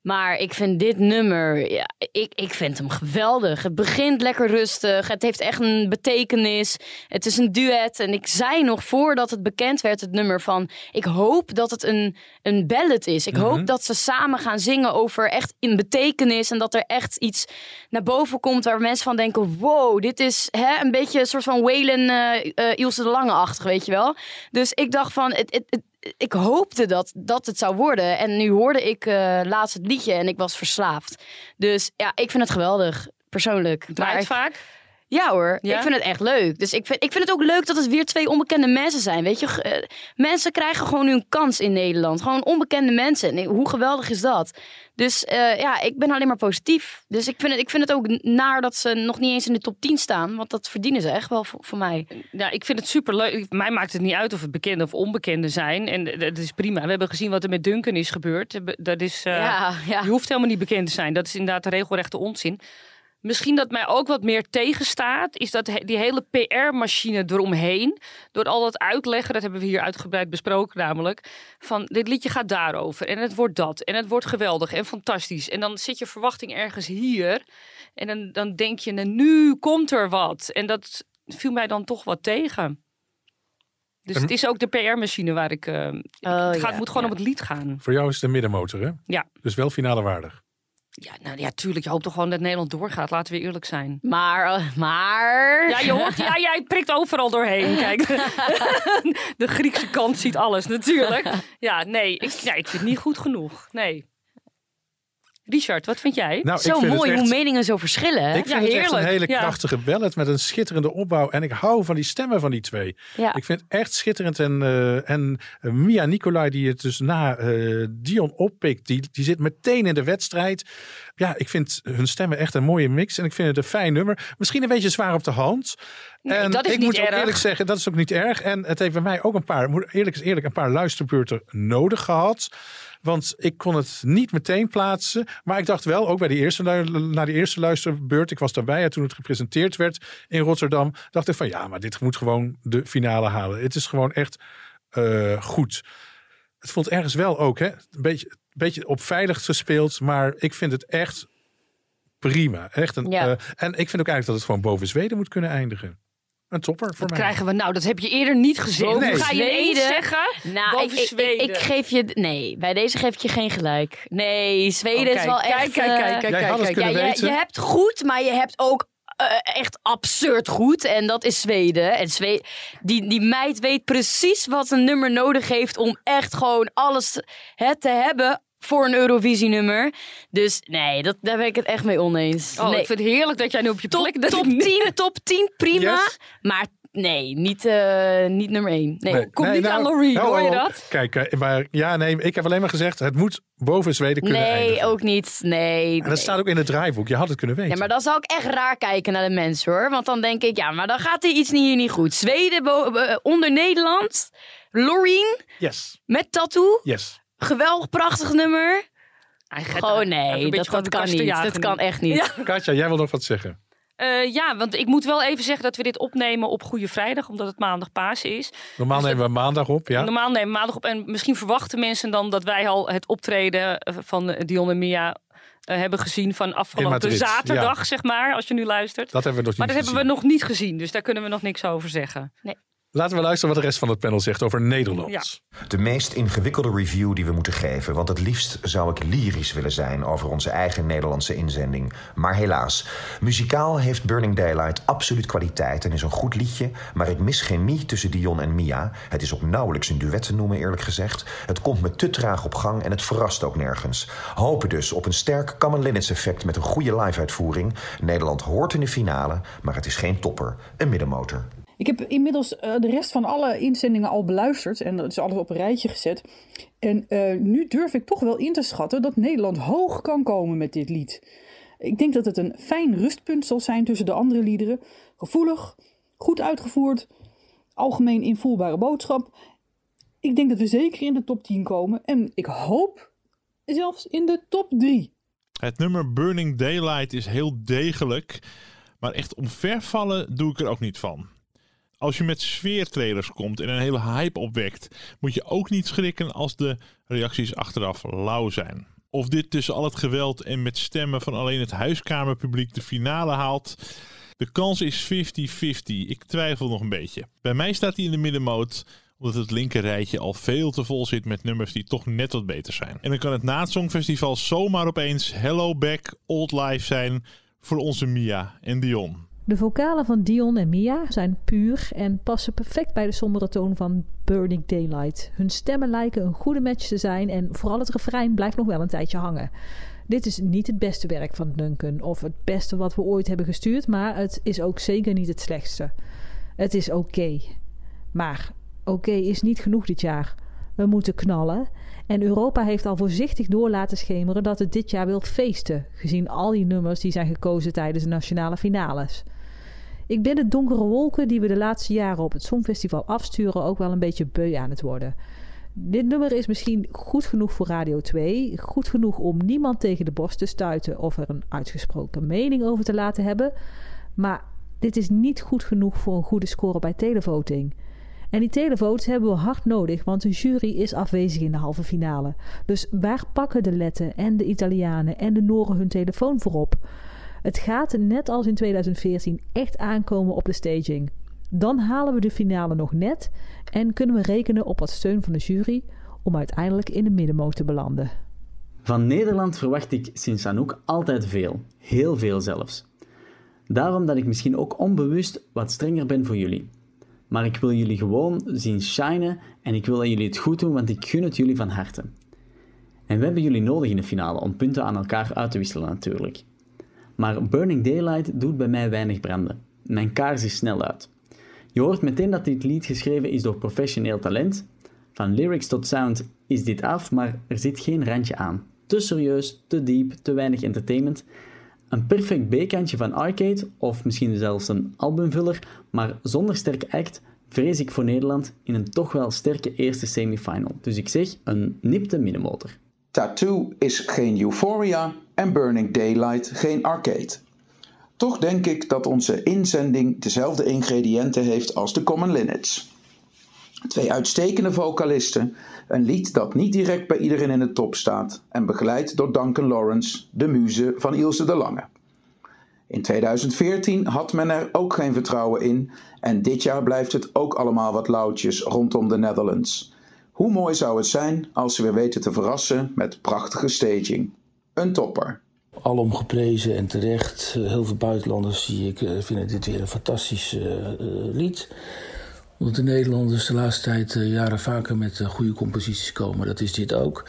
Maar ik vind dit nummer, ja, ik, ik vind hem geweldig. Het begint lekker rustig. Het heeft echt een betekenis. Het is een duet. En ik zei nog voordat het bekend werd, het nummer van... Ik hoop dat het een, een ballad is. Ik hoop dat ze samen gaan zingen over echt in betekenis. En dat er echt iets naar boven komt waar mensen van denken... Wow, dit is hè, een beetje een soort van Waylon eh, Ilse de Lange-achtig, weet je wel. Dus ik dacht van... Het, het, het- ik hoopte dat, dat het zou worden. En nu hoorde ik eh, laatst het liedje en ik was verslaafd. Dus ja, ik vind het geweldig. persoonlijk. Draait Maar vaak? Ja hoor, Ja? ik vind het echt leuk. Dus ik vind, ik vind het ook leuk dat het weer twee onbekende mensen zijn. Weet je, eh, mensen krijgen gewoon hun kans in Nederland. Gewoon onbekende mensen. En hoe geweldig is dat? Dus eh, ja, ik ben alleen maar positief. Dus ik vind, het, ik vind het ook naar dat ze nog niet eens in de top 10 staan. Want dat verdienen ze echt wel voor, voor mij. Ja, ik vind het superleuk. Mij maakt het niet uit of het bekende of onbekende zijn. En eh, dat is prima. We hebben gezien wat er met Duncan is gebeurd. Dat is, Ja, ja. Je hoeft helemaal niet bekend te zijn. Dat is inderdaad de regelrechte onzin. Misschien dat mij ook wat meer tegenstaat, is dat die hele PR-machine eromheen. Door al dat uitleggen, dat hebben we hier uitgebreid besproken namelijk. Van dit liedje gaat daarover en het wordt dat. En het wordt geweldig en fantastisch. En dan zit je verwachting ergens hier. En dan, dan denk je, nou, nu komt er wat. En dat viel mij dan toch wat tegen. Dus En- het is ook de PR-machine waar ik. eh, ik- het gaat, ja, moet gewoon om het lied gaan. Voor jou is het een middenmotor, hè? Ja. Dus wel finale waardig. Ja, nou ja, tuurlijk. Je hoopt toch gewoon dat Nederland doorgaat. Laten we eerlijk zijn. Maar, eh, maar... Ja, je hoort, ja, jij prikt overal doorheen. Kijk, de Griekse kant ziet alles natuurlijk. Ja, nee, ik, ja, ik vind het niet goed genoeg. Nee. Richard, wat vind jij? Nou, Zo mooi echt- hoe meningen zo verschillen. Ik vind het echt een hele Ja. krachtige ballad met een schitterende opbouw. En ik hou van die stemmen van die twee. Ja. Ik vind het echt schitterend. En, eh, en eh, Mia Nicolai, die het dus na eh, Dion oppikt, die, die zit meteen in de wedstrijd. Ja, ik vind hun stemmen echt een mooie mix. En ik vind het een fijn nummer. Misschien een beetje zwaar op de hand. Nee, en dat is ik niet moet ook erg. eerlijk zeggen, dat is ook niet erg. En het heeft bij mij ook een paar, eerlijk is eerlijk, een paar luisterbeurten nodig gehad. Want ik kon het niet meteen plaatsen. Maar ik dacht wel, ook bij die eerste, na die eerste luisterbeurt. Ik was daarbij hè, toen het gepresenteerd werd in Rotterdam. Dacht ik van ja, maar dit moet gewoon de finale halen. Het is gewoon echt eh, goed. Het voelt ergens wel ook, hè? Een beetje, beetje op veilig gespeeld. Maar ik vind het echt prima. Echt een, Ja. eh, en ik vind ook eigenlijk dat het gewoon boven Zweden moet kunnen eindigen. Een topper voor mij. krijgen we nou? Dat heb je eerder niet gezegd. Nee. Ga je Zweden? zeggen? Nou, ik, ik, ik, Zweden. ik geef je... Nee, bij deze geef ik je geen gelijk. Nee, Zweden Oké, is wel kijk, echt... kijk, eh, kijk, kijk, kijk. Ja, je, hebt goed, maar je hebt ook eh, echt absurd goed. En dat is Zweden. En Zwe die, die meid weet precies wat een nummer nodig heeft om echt gewoon alles het te hebben voor een Eurovisie-nummer. Dus nee, dat, daar ben ik het echt mee oneens. Oh, nee. ik vind het heerlijk dat jij nu op je top, plek... dat top ik niet- 10, top 10, prima. Yes. Maar nee, niet, eh, niet nummer 1. Nee. Nee, Kom nee, niet nou, aan Laurie, nou, hoor je oh, dat? Kijk, eh, maar ja, nee, ik heb alleen maar gezegd, het moet boven Zweden kunnen Nee, eindigen. ook niet. Nee. En dat nee. staat ook in het draaiboek. Je had het kunnen weten. Ja, maar dan zou ik echt raar kijken naar de mensen hoor. Want dan denk ik, ja, maar dan gaat er iets niet hier niet goed. Zweden eh, onder Nederland. Loreen Yes, met tattoo. yes. Geweldig, prachtig nummer. Een nee, dat, dat kan niet. jagen Dat kan echt niet. Ja. Katja, jij wil nog wat zeggen? Eh, ja, want ik moet wel even zeggen dat we dit opnemen op Goede Vrijdag, omdat het maandag Pasen is. Normaal nemen we maandag op, ja. Normaal nemen we maandag op. En misschien verwachten mensen dan dat wij al het optreden eh, van Dion en Mia eh, hebben gezien van afgelopen zaterdag, ja. zeg maar, als je nu luistert. Dat hebben we nog maar niet dat hebben we nog niet gezien, dus daar kunnen we nog niks over zeggen. Nee. Laten we luisteren wat de rest van het panel zegt over Nederland. Ja. De meest ingewikkelde review die we moeten geven, want het liefst zou ik lyrisch willen zijn over onze eigen Nederlandse inzending. Maar helaas, muzikaal heeft Burning Daylight absoluut kwaliteit en is een goed liedje, maar ik mis chemie tussen Dion en Mia. Het is ook nauwelijks een duet te noemen, eerlijk gezegd. Het komt me te traag op gang en het verrast ook nergens. Hopen dus op een sterk Common Linnets effect met een goede live-uitvoering. Nederland hoort in de finale, maar het is geen topper, een middenmotor. Ik heb inmiddels eh, de rest van alle inzendingen al beluisterd en dat is alles op een rijtje gezet. En eh, nu durf ik toch wel in te schatten dat Nederland hoog kan komen met dit lied. Ik denk dat het een fijn rustpunt zal zijn tussen de andere liederen. Gevoelig, goed uitgevoerd, algemeen invoelbare boodschap. Ik denk dat we zeker in de top 10 komen en ik hoop zelfs in de top 3. Het nummer Burning Daylight is heel degelijk, maar echt omvervallen doe ik er ook niet van. Als je met sfeertrailers komt en een hele hype opwekt, moet je ook niet schrikken als de reacties achteraf lauw zijn. Of dit tussen al het geweld en met stemmen van alleen het huiskamerpubliek de finale haalt, de kans is 50-50. Ik twijfel nog een beetje. Bij mij staat hij in de middenmoot, omdat het linker rijtje al veel te vol zit met nummers die toch net wat beter zijn. En dan kan het na het Songfestival zomaar opeens Hello Back Old Life zijn voor onze Mia en Dion. De vocalen van Dion en Mia zijn puur en passen perfect bij de sombere toon van Burning Daylight. Hun stemmen lijken een goede match te zijn en vooral het refrein blijft nog wel een tijdje hangen. Dit is niet het beste werk van Duncan of het beste wat we ooit hebben gestuurd, maar het is ook zeker niet het slechtste. Het is oké. Maar oké is niet genoeg dit jaar. We moeten knallen. En Europa heeft al voorzichtig door laten schemeren dat het dit jaar wil feesten, gezien al die nummers die zijn gekozen tijdens de nationale finales. Ik ben de donkere wolken die we de laatste jaren op het Songfestival afsturen ook wel een beetje beu aan het worden. Dit nummer is misschien goed genoeg voor Radio 2, goed genoeg om niemand tegen de borst te stuiten of er een uitgesproken mening over te laten hebben, maar dit is niet goed genoeg voor een goede score bij televoting. En die televotes hebben we hard nodig, want de jury is afwezig in de halve finale. Dus waar pakken de Letten en de Italianen en de Noren hun telefoon voor op? Het gaat net als in 2014 echt aankomen op de staging. Dan halen we de finale nog net en kunnen we rekenen op wat steun van de jury om uiteindelijk in de middenmoot te belanden. Van Nederland verwacht ik sinds Anouk altijd veel. Heel veel zelfs. Daarom dat ik misschien ook onbewust wat strenger ben voor jullie. Maar ik wil jullie gewoon zien shinen en ik wil dat jullie het goed doen, want ik gun het jullie van harte. En we hebben jullie nodig in de finale om punten aan elkaar uit te wisselen natuurlijk. Maar Burning Daylight doet bij mij weinig branden. Mijn kaars is snel uit. Je hoort meteen dat dit lied geschreven is door professioneel talent. Van lyrics tot sound is dit af, maar er zit geen randje aan. Te serieus, te diep, te weinig entertainment. Een perfect B-kantje van arcade, of misschien zelfs een albumvuller, maar zonder sterke act, vrees ik voor Nederland in een toch wel sterke eerste semifinal. Dus ik zeg een nipte middenmotor. Tattoo is geen Euphoria en Burning Daylight geen arcade. Toch denk ik dat onze inzending dezelfde ingrediënten heeft als de Common Linnets. Twee uitstekende vocalisten, een lied dat niet direct bij iedereen in de top staat en begeleid door Duncan Lawrence, de muze van Ilse de Lange. In 2014 had men er ook geen vertrouwen in en dit jaar blijft het ook allemaal wat lauwtjes rondom de Netherlands. Hoe mooi zou het zijn als ze weer weten te verrassen met prachtige staging. Een topper. Alom geprezen en terecht. Heel veel buitenlanders zie ik eh, vinden dit weer een fantastisch eh, eh, lied. Omdat de Nederlanders de laatste tijd jaren vaker met goede composities komen. Dat is dit ook.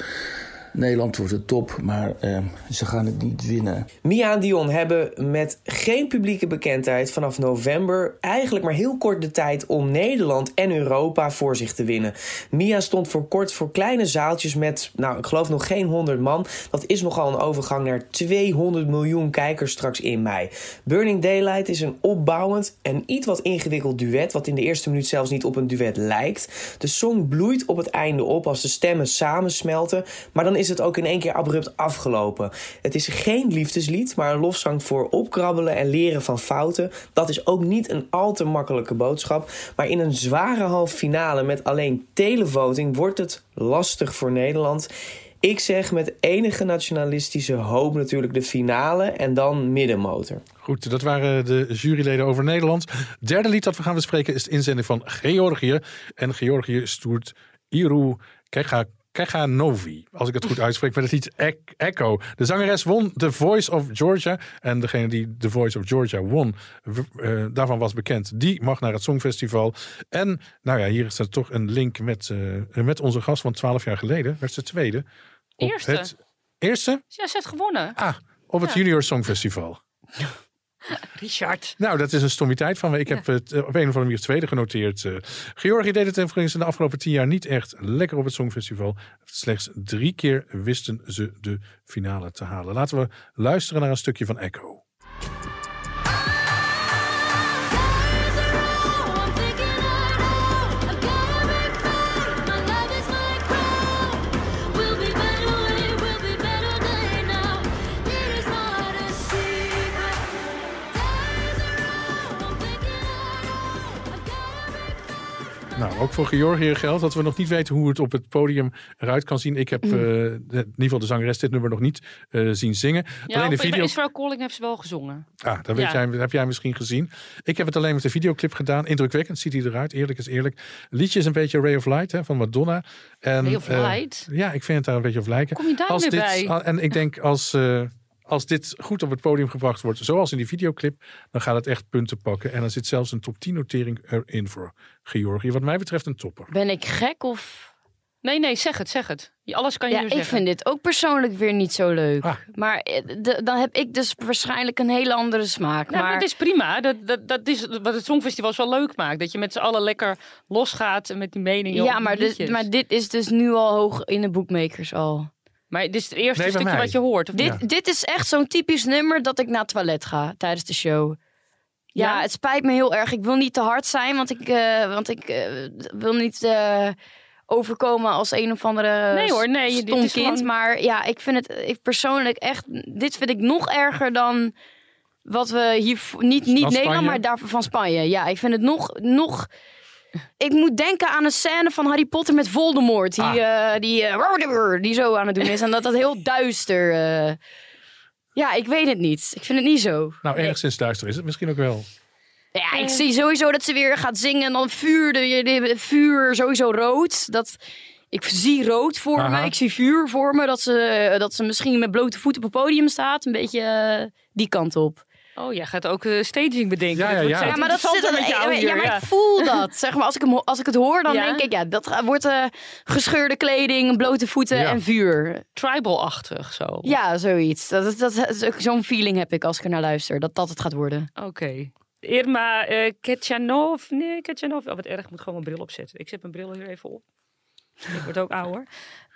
Nederland wordt de top, maar eh, ze gaan het niet winnen. Mia en Dion hebben met geen publieke bekendheid vanaf november eigenlijk maar heel kort de tijd om Nederland en Europa voor zich te winnen. Mia stond voor kort voor kleine zaaltjes met, nou ik geloof nog geen 100 man. Dat is nogal een overgang naar 200 miljoen kijkers straks in mei. Burning Daylight is een opbouwend en iets wat ingewikkeld duet, wat in de eerste minuut zelfs niet op een duet lijkt. De song bloeit op het einde op als de stemmen samensmelten, maar dan is het ook in één keer abrupt afgelopen. Het is geen liefdeslied, maar een lofzang voor opkrabbelen en leren van fouten. Dat is ook niet een al te makkelijke boodschap. Maar in een zware halve finale met alleen televoting wordt het lastig voor Nederland. Ik zeg met enige nationalistische hoop natuurlijk de finale en dan middenmotor. Goed, dat waren de juryleden over Nederland. Derde lied dat we gaan bespreken is de inzending van Georgië. En Georgië stoert Iru Novi, als ik het goed uitspreek, met het lied Ec- Echo. De zangeres won The Voice of Georgia. En degene die The Voice of Georgia won, eh, daarvan was bekend, die mag naar het Songfestival. En nou ja, hier is er toch een link met, eh, met onze gast van 12 jaar geleden. Werd ze tweede. Op Eerste. Het eerste? Ja, ze heeft gewonnen. Ah, op het Ja. Junior Songfestival. Richard. Nou, dat is een stomiteit van me. Ik heb het eh, op een of andere manier tweede genoteerd. Georgië deed het overigens in de afgelopen tien jaar niet echt lekker op het Songfestival. Slechts drie keer wisten ze de finale te halen. Laten we luisteren naar een stukje van Echo. Nou, ook voor Georgië geldt dat we nog niet weten hoe het op het podium eruit kan zien. Ik heb de- in ieder geval de zangeres dit nummer nog niet eh, zien zingen. Ja, alleen de video. Israel Calling heeft ze wel gezongen. Ah, dat weet Ja. jij, heb jij misschien gezien. Ik heb het alleen met de videoclip gedaan. Indrukwekkend ziet hij eruit. Eerlijk is eerlijk. Liedje is een beetje Ray of Light hè, van Madonna. En, Ray of eh, Light? ja, ik vind het daar een beetje op lijken. Kom je daar als weer dit, bij? En ik denk als, als dit goed op het podium gebracht wordt, zoals in die videoclip, dan gaat het echt punten pakken. En er zit zelfs een top 10 notering erin voor Georgië. Wat mij betreft een topper. Ben ik gek of Nee, nee, zeg het, zeg het. Je- Alles kan je Ja, nu ik zeggen. vind dit ook persoonlijk weer niet zo leuk. Ah. Maar eh, de- dan heb ik dus waarschijnlijk een hele andere smaak. Nou, maar dat is prima. Dat, dat, dat is wat het Songfestival zo leuk maakt. Dat je met z'n allen lekker losgaat met die meningen. ja, op maar dit, maar dit is dus nu al hoog in de bookmakers al. Maar dit is het eerste Nee, stukje wat je hoort. Of Dit, dit is echt zo'n typisch nummer dat ik naar het toilet ga tijdens de show. Ja, Ja? het spijt me heel erg. Ik wil niet te hard zijn, want ik, eh, want ik eh, wil niet eh, overkomen als een of andere Nee hoor, nee, dit stom is kind. gewoon- Maar ja, ik vind het ik persoonlijk echt... Dit vind ik nog erger dan wat we hier... Niet, niet? Nederland, maar daarvoor van Spanje. Ja, ik vind het nog... nog ik moet denken aan een scène van Harry Potter met Voldemort. Die, Ah. eh, die, eh, die zo aan het doen is. En dat dat heel duister... eh, ja, ik weet het niet. Ik vind het niet zo. Nou, enigszins duister is het misschien ook wel. Ja, ik zie sowieso dat ze weer gaat zingen en dan vuur, de, de- vuur sowieso rood. Dat, ik zie rood voor Aha. me, ik zie vuur voor me. Dat ze, dat ze misschien met blote voeten op het podium staat. Een beetje die kant op. Oh, jij gaat ook eh, staging bedenken. Ja, ja, Dat ja. Ja, maar dat zit er, met jou ja, hier, maar ik voel dat. Zeg maar, als, ik hem, als ik het hoor, dan Ja? denk ik, ja, dat wordt eh, gescheurde kleding, blote voeten Ja. en vuur. Tribal-achtig zo. Ja, zoiets. Dat, is- dat, is ook Zo'n feeling heb ik als ik er naar luister, dat dat het gaat worden. Oké. Irma eh Ketchanov. Nee, Ketchanov. Oh, wat erg. Ik moet gewoon mijn bril opzetten. Ik zet mijn bril hier even op. Ik word ook ouder.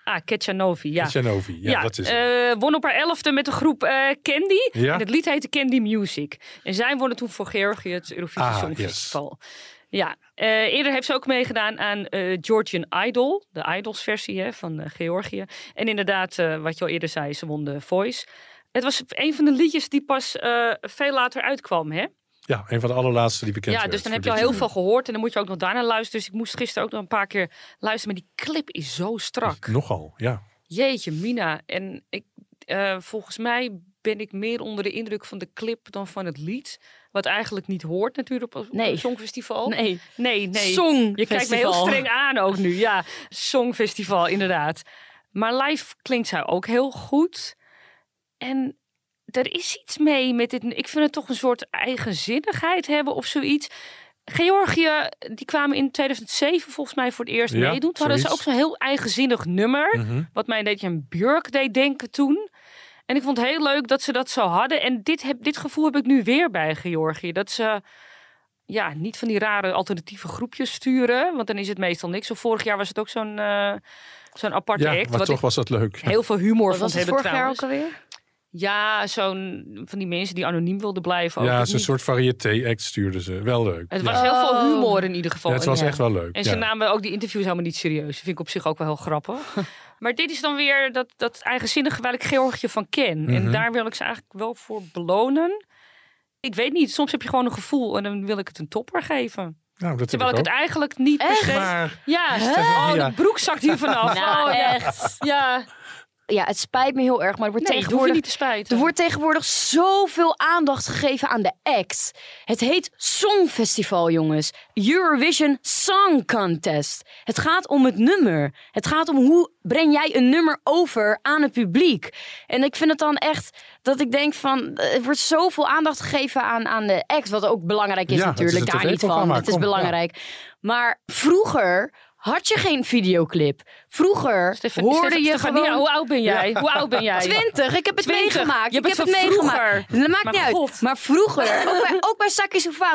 Ah, Ketchanovi, ja. Ketchanovi, ja, dat is het. eh, won op haar elfde met de groep eh, Candy. Ja. En het lied heette Candy Music. En zij wonnen toen voor Georgië het Eurovisie Ah, Songfestival. Ja, eh, eerder heeft ze ook meegedaan aan Georgian Idol. De Idols versie hè, van Georgië. En inderdaad, wat je al eerder zei, ze won de Voice. Het was een van de liedjes die pas veel later uitkwam, hè? Ja, een van de allerlaatste die bekend Ja, werd dus dan heb je al heel veel gehoord en dan moet je ook nog daarna luisteren. Dus ik moest gisteren ook nog een paar keer luisteren. Maar die clip is zo strak. Nogal, ja. Jeetje, Mina. En ik, eh, volgens mij ben ik meer onder de indruk van de clip dan van het lied. Wat eigenlijk niet hoort natuurlijk op, op Nee. een songfestival. Nee. nee, nee. Songfestival. Je kijkt me heel streng aan ook nu. Ja, songfestival inderdaad. Maar live klinkt zij ook heel goed. En er is iets mee met dit. Ik vind het toch een soort eigenzinnigheid hebben of zoiets. Georgië, die kwamen in 2007 volgens mij voor het eerst Ja, meedoen. Toen hadden ze ook zo'n heel eigenzinnig nummer. Mhm. Wat mij een beetje aan Björk deed denken toen. En ik vond het heel leuk dat ze dat zo hadden. En dit, heb, dit gevoel heb ik nu weer bij Georgië. Dat ze ja, niet van die rare alternatieve groepjes sturen. Want dan is het meestal niks. Zo vorig jaar was het ook zo'n eh, zo'n aparte Ja, act. maar wat toch was dat leuk. heel veel humor Wat vond was het hebben vorig jaar ook alweer? Ja, zo'n van die mensen die anoniem wilden blijven. ook. Ja, zo'n soort variété-act stuurden ze. Wel leuk. Het ja. was heel veel Oh. humor in ieder geval. Ja, het was echt wel leuk. En ze namen ook die interviews helemaal niet serieus. Dat vind ik op zich ook wel heel grappig. maar dit is dan weer dat, dat eigenzinnige waar ik Georgië van ken. En Mhm. daar wil ik ze eigenlijk wel voor belonen. Ik weet niet, soms heb je gewoon een gevoel en dan wil ik het een topper geven. Nou, dat Terwijl ik ik het eigenlijk niet Echt? Maar Ja, oh, de broek zakt hier vanaf. Nou, oh, ja. echt. Ja, Ja, het spijt me heel erg, maar er wordt nee, het hoef je tegenwoordig... niet te spijten. Er wordt tegenwoordig zoveel aandacht gegeven aan de act. Het heet Songfestival, jongens. Eurovision Song Contest. Het gaat om het nummer. Het gaat om hoe breng jij een nummer over aan het publiek. En ik vind het dan echt dat ik denk van... Er wordt zoveel aandacht gegeven aan, aan de act. Wat ook belangrijk is Ja, het is natuurlijk. Daar niet van. Het is kom, ja. belangrijk. Maar vroeger had je geen videoclip. Vroeger Stefan- hoorde Stefan- je Stefania, gewoon... hoe oud ben jij? Hoe oud ben jij? Twintig, ik heb het 20. meegemaakt. Je ik heb het meegemaakt. Dat maakt Maar niet uit. Maar vroeger, ook bij, ook bij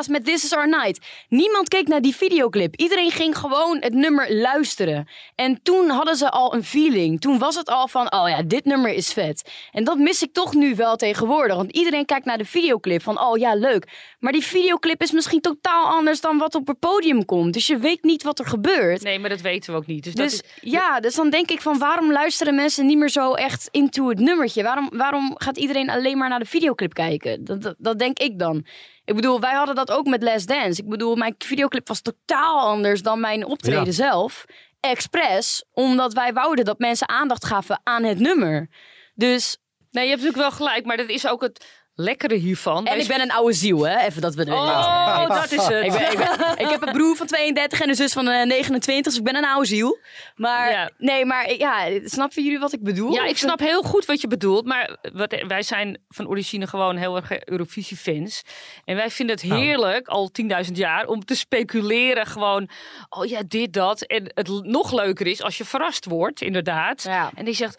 met This Is Our Night. Niemand keek naar die videoclip. Iedereen ging gewoon het nummer luisteren. En toen hadden ze al een feeling. Toen was het al van, oh ja, dit nummer is vet. En dat mis ik toch nu wel tegenwoordig. Want iedereen kijkt naar de videoclip van, oh ja, leuk. Maar die videoclip is misschien totaal anders dan wat op het podium komt. Dus je weet niet wat er gebeurt. Nee, maar dat weten we ook niet. Dus, dat Dus is, ja, dus dan denk ik van waarom luisteren mensen niet meer zo echt into het nummertje? Waarom, waarom gaat iedereen alleen maar naar de videoclip kijken? Dat, dat, dat denk ik dan. Ik bedoel, wij hadden dat ook met Last Dance. Ik bedoel, mijn videoclip was totaal anders dan mijn optreden Ja. zelf. Expres, omdat wij wouden dat mensen aandacht gaven aan het nummer. Dus Nee, je hebt natuurlijk wel gelijk, maar dat is ook het. Lekkere hiervan... En ik ben een oude ziel, hè? Even dat we er Oh, dat is het. Ik, ben, ik, ben- ik heb een broer van 32 en een zus van eh, 29, dus ik ben een oude ziel. Maar nee, maar ja, snappen jullie wat ik bedoel? Ja, ik snap heel goed wat je bedoelt. Maar wat, wij zijn van origine gewoon heel erg Eurovisie-fans. En wij vinden het Nou. heerlijk, al 10.000 jaar, om te speculeren. Gewoon, oh ja, dit, dat. En het nog leuker is als je verrast wordt, inderdaad. En die zegt,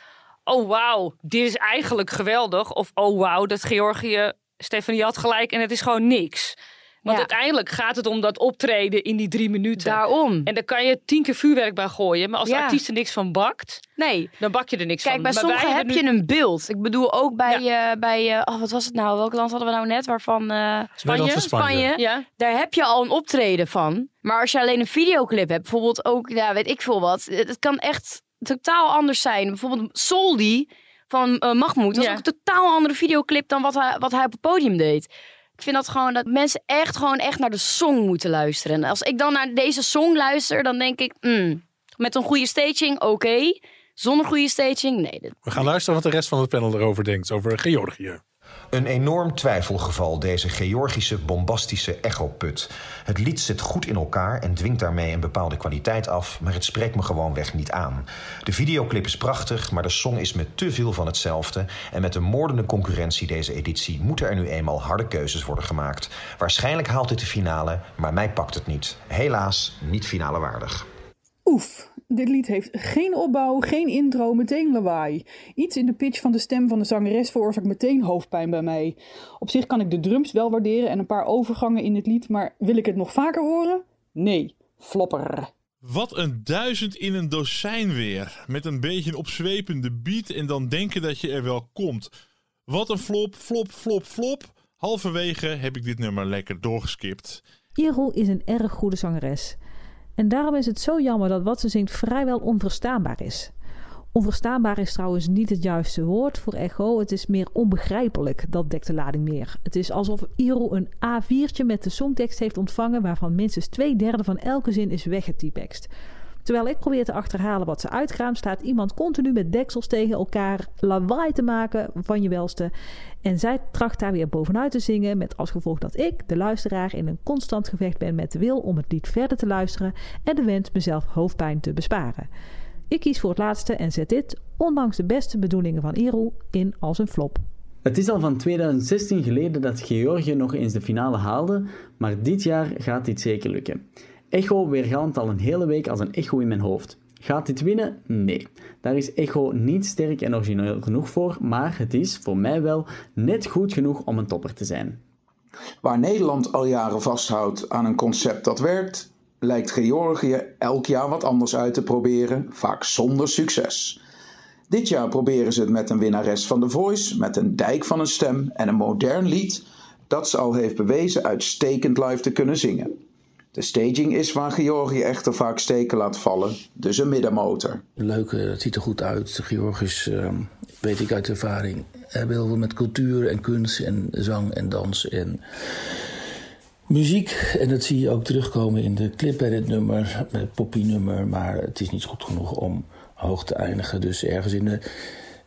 oh wauw, dit is eigenlijk geweldig. Of oh wauw, dat Georgië, Stefanie had gelijk en het is gewoon niks. Want Ja. uiteindelijk gaat het om dat optreden in die drie minuten. Daarom. En daar kan je tien keer vuurwerk bij gooien. Maar als de Ja. artiest er niks van bakt, nee. dan bak je er niks Kijk, van. bij Maar sommigen heb je een beeld. Ik bedoel ook bij, eh, bij eh, oh, wat was het nou? Welk land hadden we nou net? Waarvan eh, en Spanje. Ja. Daar heb je al een optreden van. Maar als je alleen een videoclip hebt, bijvoorbeeld ook, ja, weet ik veel wat. Het kan echt totaal anders zijn. Bijvoorbeeld Soldi van eh Mahmoud. Dat Ja. is ook een totaal andere videoclip dan wat hij, wat hij op het podium deed. Ik vind dat gewoon dat mensen echt gewoon echt naar de song moeten luisteren. En als ik dan naar deze song luister, dan denk ik, mm, met een goede staging, oké. Zonder goede staging, nee. dit- We gaan luisteren wat de rest van het panel erover denkt, over Georgië. Een enorm twijfelgeval, deze Georgische bombastische echoput. Het lied zit goed in elkaar en dwingt daarmee een bepaalde kwaliteit af, maar het spreekt me gewoonweg niet aan. De videoclip is prachtig, maar de song is met te veel van hetzelfde. En met de moordende concurrentie deze editie moeten er nu eenmaal harde keuzes worden gemaakt. Waarschijnlijk haalt dit de finale, maar mij pakt het niet. Helaas niet finale waardig. Oef, dit lied heeft geen opbouw, geen intro, meteen lawaai. Iets in de pitch van de stem van de zangeres veroorzaakt meteen hoofdpijn bij mij. Op zich kan ik de drums wel waarderen en een paar overgangen in het lied, maar wil ik het nog vaker horen? Nee, flopper. Wat een duizend in een dozijn weer. Met een beetje een opzwepende beat en dan denken dat je er wel komt. Wat een flop, flop, flop, flop. Halverwege heb ik dit nummer lekker doorgeskipt. Iro is een erg goede zangeres. En daarom is het zo jammer dat wat ze zingt vrijwel onverstaanbaar is. Onverstaanbaar is trouwens niet het juiste woord voor echo. Het is meer onbegrijpelijk, dat dekt de lading meer. Het is alsof Iro een A4'tje met de songtekst heeft ontvangen... waarvan minstens twee derde van elke zin is weggetypext. Terwijl ik probeer te achterhalen wat ze uitkraamt... staat iemand continu met deksels tegen elkaar lawaai te maken van je welste. En zij tracht daar weer bovenuit te zingen... met als gevolg dat ik, de luisteraar, in een constant gevecht ben met de wil... om het lied verder te luisteren en de wens mezelf hoofdpijn te besparen. Ik kies voor het laatste en zet dit, ondanks de beste bedoelingen van Iro, in als een flop. Het is al van 2016 geleden dat Georgië nog eens de finale haalde, maar dit jaar gaat dit zeker lukken. Echo weergalmt al een hele week als een echo in mijn hoofd. Gaat dit winnen? Nee. Daar is Echo niet sterk en origineel genoeg voor, maar het is, voor mij wel, net goed genoeg om een topper te zijn. Waar Nederland al jaren vasthoudt aan een concept dat werkt, lijkt Georgië elk jaar wat anders uit te proberen, vaak zonder succes. Dit jaar proberen ze het met een winnares van The Voice, met een dijk van een stem en een modern lied dat ze al heeft bewezen uitstekend live te kunnen zingen. De staging is waar Georgië echter vaak steken laat vallen, dus een middenmotor. Leuk, eh, het ziet er goed uit. Georgisch, eh, weet ik uit ervaring, hebben heel met cultuur en kunst en zang en dans en muziek. En dat zie je ook terugkomen in de clip bij dit nummer, het poppy-nummer. Maar het is niet goed genoeg om hoog te eindigen. Dus ergens in de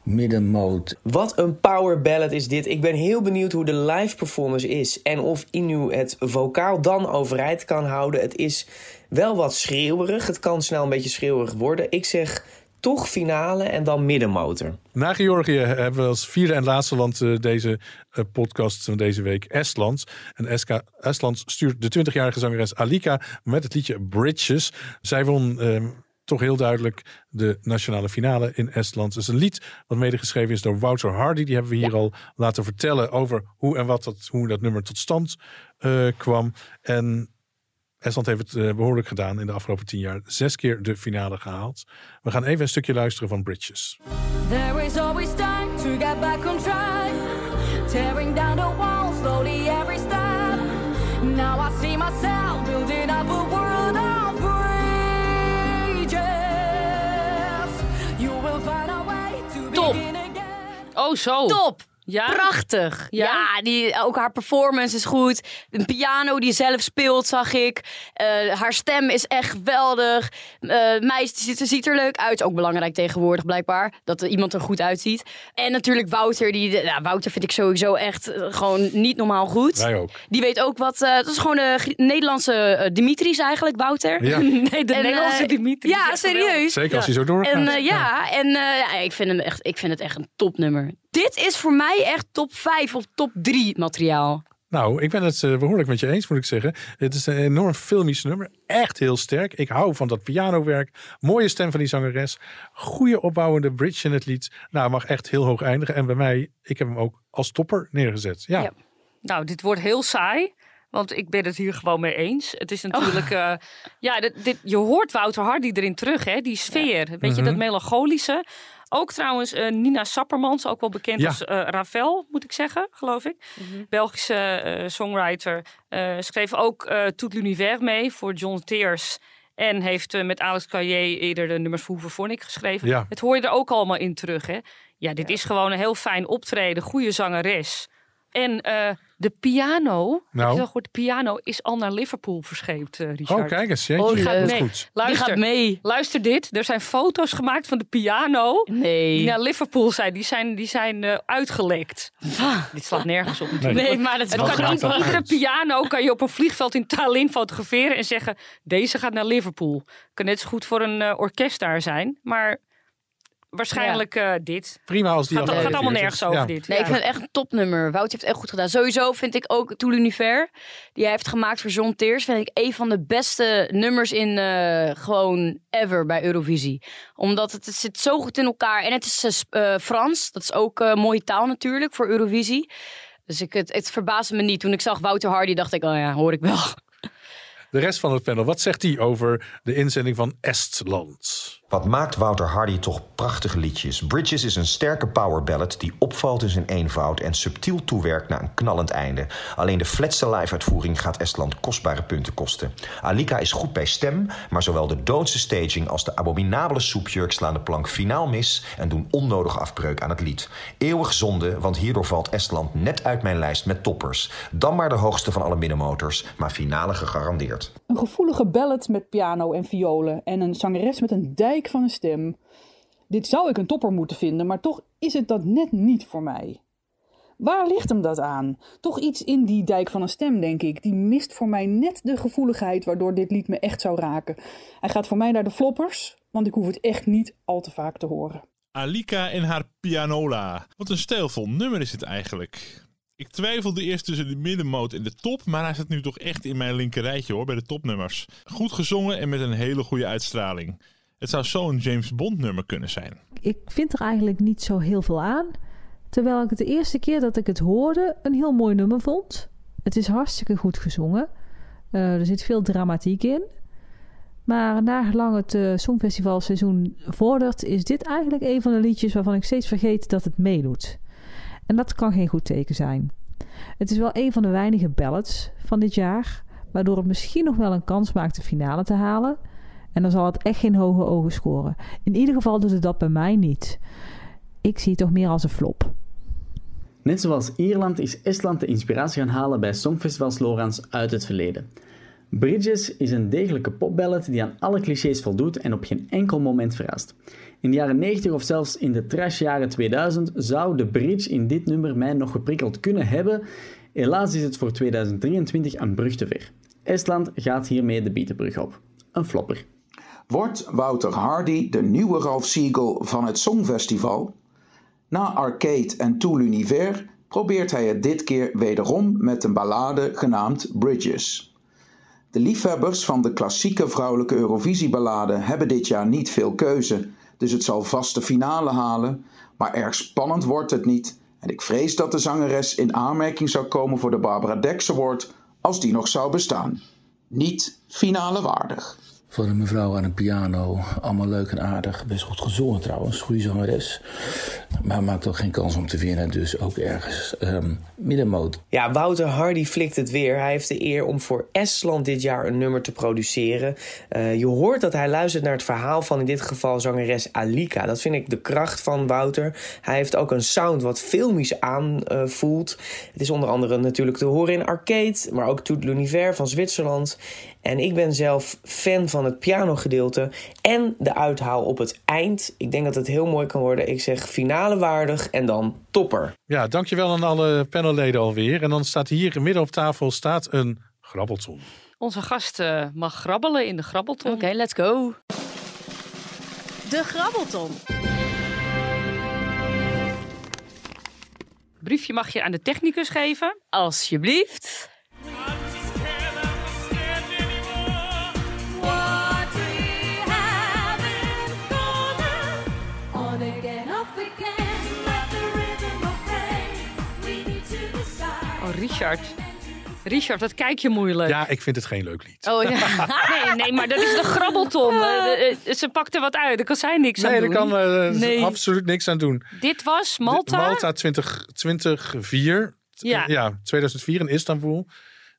middenmoot. Wat een power ballad is dit. Ik ben heel benieuwd hoe de live performance is. En of Inu het vocaal dan overeind kan houden. Het is wel wat schreeuwerig. Het kan snel een beetje schreeuwerig worden. Ik zeg toch finale en dan middenmotor. Na Georgië hebben we als vierde en laatste land eh, deze eh, podcast van deze week Estland. En Estland stuurt de 20-jarige zangeres Alika met het liedje Bridges. Zij won eh, toch heel duidelijk de nationale finale in Estland. Het is een lied wat medegeschreven is door Wouter Hardy. Die hebben we hier al laten vertellen over hoe en wat dat, hoe dat nummer tot stand eh, kwam. En Estland heeft het eh, behoorlijk gedaan in de afgelopen tien jaar. Zes keer de finale gehaald. We gaan even een stukje luisteren van Bridges. There is always time to get back on track. Tearing down the Oh, zo. Top! Ja? Prachtig. Ja? Ja, die, ook haar performance is goed. Een piano die zelf speelt, zag ik. Eh, haar stem is echt geweldig. Eh meisje ziet, ziet er leuk uit. Ook belangrijk tegenwoordig blijkbaar. Dat er iemand er goed uitziet. En natuurlijk Wouter. Die, ja, Wouter vind ik sowieso echt eh, gewoon niet normaal goed. Wij ook. Die weet ook wat... eh, dat is gewoon de Nederlandse Dimitris eigenlijk, Wouter. Ja. Nee, de En, Nederlandse eh, Dimitri. Ja, serieus. Zeker als hij zo doorgaat. En ja, en eh, ja, ik, vind hem echt, ik vind het echt een topnummer. Dit is voor mij echt top 5 of top 3 materiaal. Nou, ik ben het eh, behoorlijk met je eens, moet ik zeggen. Het is een enorm filmisch nummer. Echt heel sterk. Ik hou van dat pianowerk. Mooie stem van die zangeres. Goede opbouwende bridge in het lied. Nou, mag echt heel hoog eindigen. En bij mij, ik heb hem ook als topper neergezet. Ja. Ja. Nou, dit wordt heel saai. Want ik ben het hier gewoon mee eens. Het is natuurlijk... Oh. eh, ja, dit, dit, je hoort Wouter Hardy erin terug, hè? Die sfeer. Weet je, Mhm. dat melancholische. Ook trouwens eh, Nina Sappermans, ook wel bekend Ja. als eh, Ravel, moet ik zeggen, geloof ik. Belgische eh, songwriter. schreef ook Tout l'univers mee voor John Teers. En heeft met Alex Caillé eerder de nummers voor Hoeverphonic geschreven. Ja. Het hoor je er ook allemaal in terug, hè? Ja, dit is gewoon een heel fijn optreden. Goede zangeres. En eh, de piano, Nou. je wel gehoord, de piano is al naar Liverpool verscheept, eh, Richard. Oh, kijk eens. jeetje. Oh, Die gaat mee. goed. Luister, Die gaat mee. luister dit. Er zijn foto's gemaakt van de piano Nee. die naar Liverpool zijn. Die zijn, die zijn eh, uitgelekt. Ah. Dit slaat nergens op natuurlijk. Nee, maar dat is Het wel kan niet, iedere piano kan je op een vliegveld in Tallinn fotograferen en zeggen: deze gaat naar Liverpool. Kan net zo goed voor een orkest daar zijn, maar waarschijnlijk eh, dit. Prima als die Gaat, al gaat allemaal nergens is. over Ja. dit. Nee, ik vind het echt een topnummer. Wout heeft het echt goed gedaan. Sowieso vind ik ook Tout l'univers, die hij heeft gemaakt voor John Teers, vind ik een van de beste nummers in eh, gewoon ever bij Eurovisie. Omdat het, het zit zo goed in elkaar. En het is eh, Frans, dat is ook eh, mooie taal natuurlijk voor Eurovisie. Dus ik, het, het verbaasde me niet. Toen ik zag Wouter Hardy, dacht ik, oh ja, hoor ik wel. De rest van het panel, wat zegt hij over de inzending van Estland? Wat maakt Wouter Hardy toch prachtige liedjes? Bridges is een sterke power ballad die opvalt in zijn eenvoud en subtiel toewerkt naar een knallend einde. Alleen de flatste live-uitvoering gaat Estland kostbare punten kosten. Alika is goed bij stem, maar zowel de doodse staging als de abominabele soepjurk slaan de plank finaal mis en doen onnodige afbreuk aan het lied. Eeuwig zonde, want hierdoor valt Estland net uit mijn lijst met toppers. Dan maar de hoogste van alle middenmotors, maar finale gegarandeerd. Een gevoelige ballad met piano en violen en een zangeres met een dijk van een stem. Dit zou ik een topper moeten vinden, maar toch is het dat net niet voor mij. Waar ligt hem dat aan? Toch iets in die dijk van een stem, denk ik. Die mist voor mij net de gevoeligheid waardoor dit lied me echt zou raken. Hij gaat voor mij naar de floppers, want ik hoef het echt niet al te vaak te horen. Alika en haar pianola. Wat een stijlvol nummer is het eigenlijk. Ik twijfelde eerst tussen de middenmoot en de top, maar hij zit nu toch echt in mijn linkerrijtje hoor, bij de topnummers. Goed gezongen en met een hele goede uitstraling. Het zou zo'n James Bond nummer kunnen zijn. Ik vind er eigenlijk niet zo heel veel aan. Terwijl ik het de eerste keer dat ik het hoorde een heel mooi nummer vond. Het is hartstikke goed gezongen. Eh, er zit veel dramatiek in. Maar nagelang het uh, Songfestivalseizoen vordert, is dit eigenlijk een van de liedjes waarvan ik steeds vergeet dat het meedoet. En dat kan geen goed teken zijn. Het is wel een van de weinige ballads van dit jaar, waardoor het misschien nog wel een kans maakt de finale te halen. En dan zal het echt geen hoge ogen scoren. In ieder geval doet het dat bij mij niet. Ik zie het toch meer als een flop. Net zoals Ierland is Estland de inspiratie gaan halen bij Songfestivals Lorans uit het verleden. Bridges is een degelijke popballad die aan alle clichés voldoet en op geen enkel moment verrast. In de jaren 90 of zelfs in de trashjaren 2000 zou de bridge in dit nummer mij nog geprikkeld kunnen hebben. Helaas is het voor 2023 een brug te ver. Estland gaat hiermee de bietenbrug op. Een flopper. Wordt Wouter Hardy de nieuwe Ralph Siegel van het Songfestival? Na Arcade en Tout l'Univers probeert hij het dit keer wederom met een ballade genaamd Bridges. De liefhebbers van de klassieke vrouwelijke Eurovisieballade hebben dit jaar niet veel keuze, dus het zal vast de finale halen, maar erg spannend wordt het niet en ik vrees dat de zangeres in aanmerking zou komen voor de Barbara Dex Award als die nog zou bestaan. Niet finale waardig. Van een mevrouw aan een piano. Allemaal leuk en aardig. Best goed gezongen trouwens. Goede zangeres. Maar maakt ook geen kans om te winnen. Dus ook ergens ehm middenmoot. Ja, Wouter Hardy flikt het weer. Hij heeft de eer om voor Estland dit jaar een nummer te produceren. Eh, je hoort dat hij luistert naar het verhaal van in dit geval zangeres Alika. Dat vind ik de kracht van Wouter. Hij heeft ook een sound wat filmisch aanvoelt. het is onder andere natuurlijk te horen in Arcade, maar ook Tout l'Univers van Zwitserland. En ik ben zelf fan van het pianogedeelte en de uithaal op het eind. Ik denk dat het heel mooi kan worden. Ik zeg finale waardig en dan topper. Ja, dankjewel aan alle panelleden alweer. En dan staat hier midden op tafel staat een grabbelton. Onze gast eh, mag grabbelen in de grabbelton. Oké, let's go. De Grabbelton. Briefje mag je aan de technicus geven. Alsjeblieft. Richard. Richard, dat kijk je moeilijk. Ja, ik vind het geen leuk lied. Oh ja. Nee, nee, maar dat is de grabbelton. Eh, eh, Ze pakt er wat uit. Daar kan zij niks Nee, aan daar doen. kan eh, Nee. absoluut niks aan doen. Dit was Malta. Malta 20, 2004. Ja. ja, 2004 in Istanbul.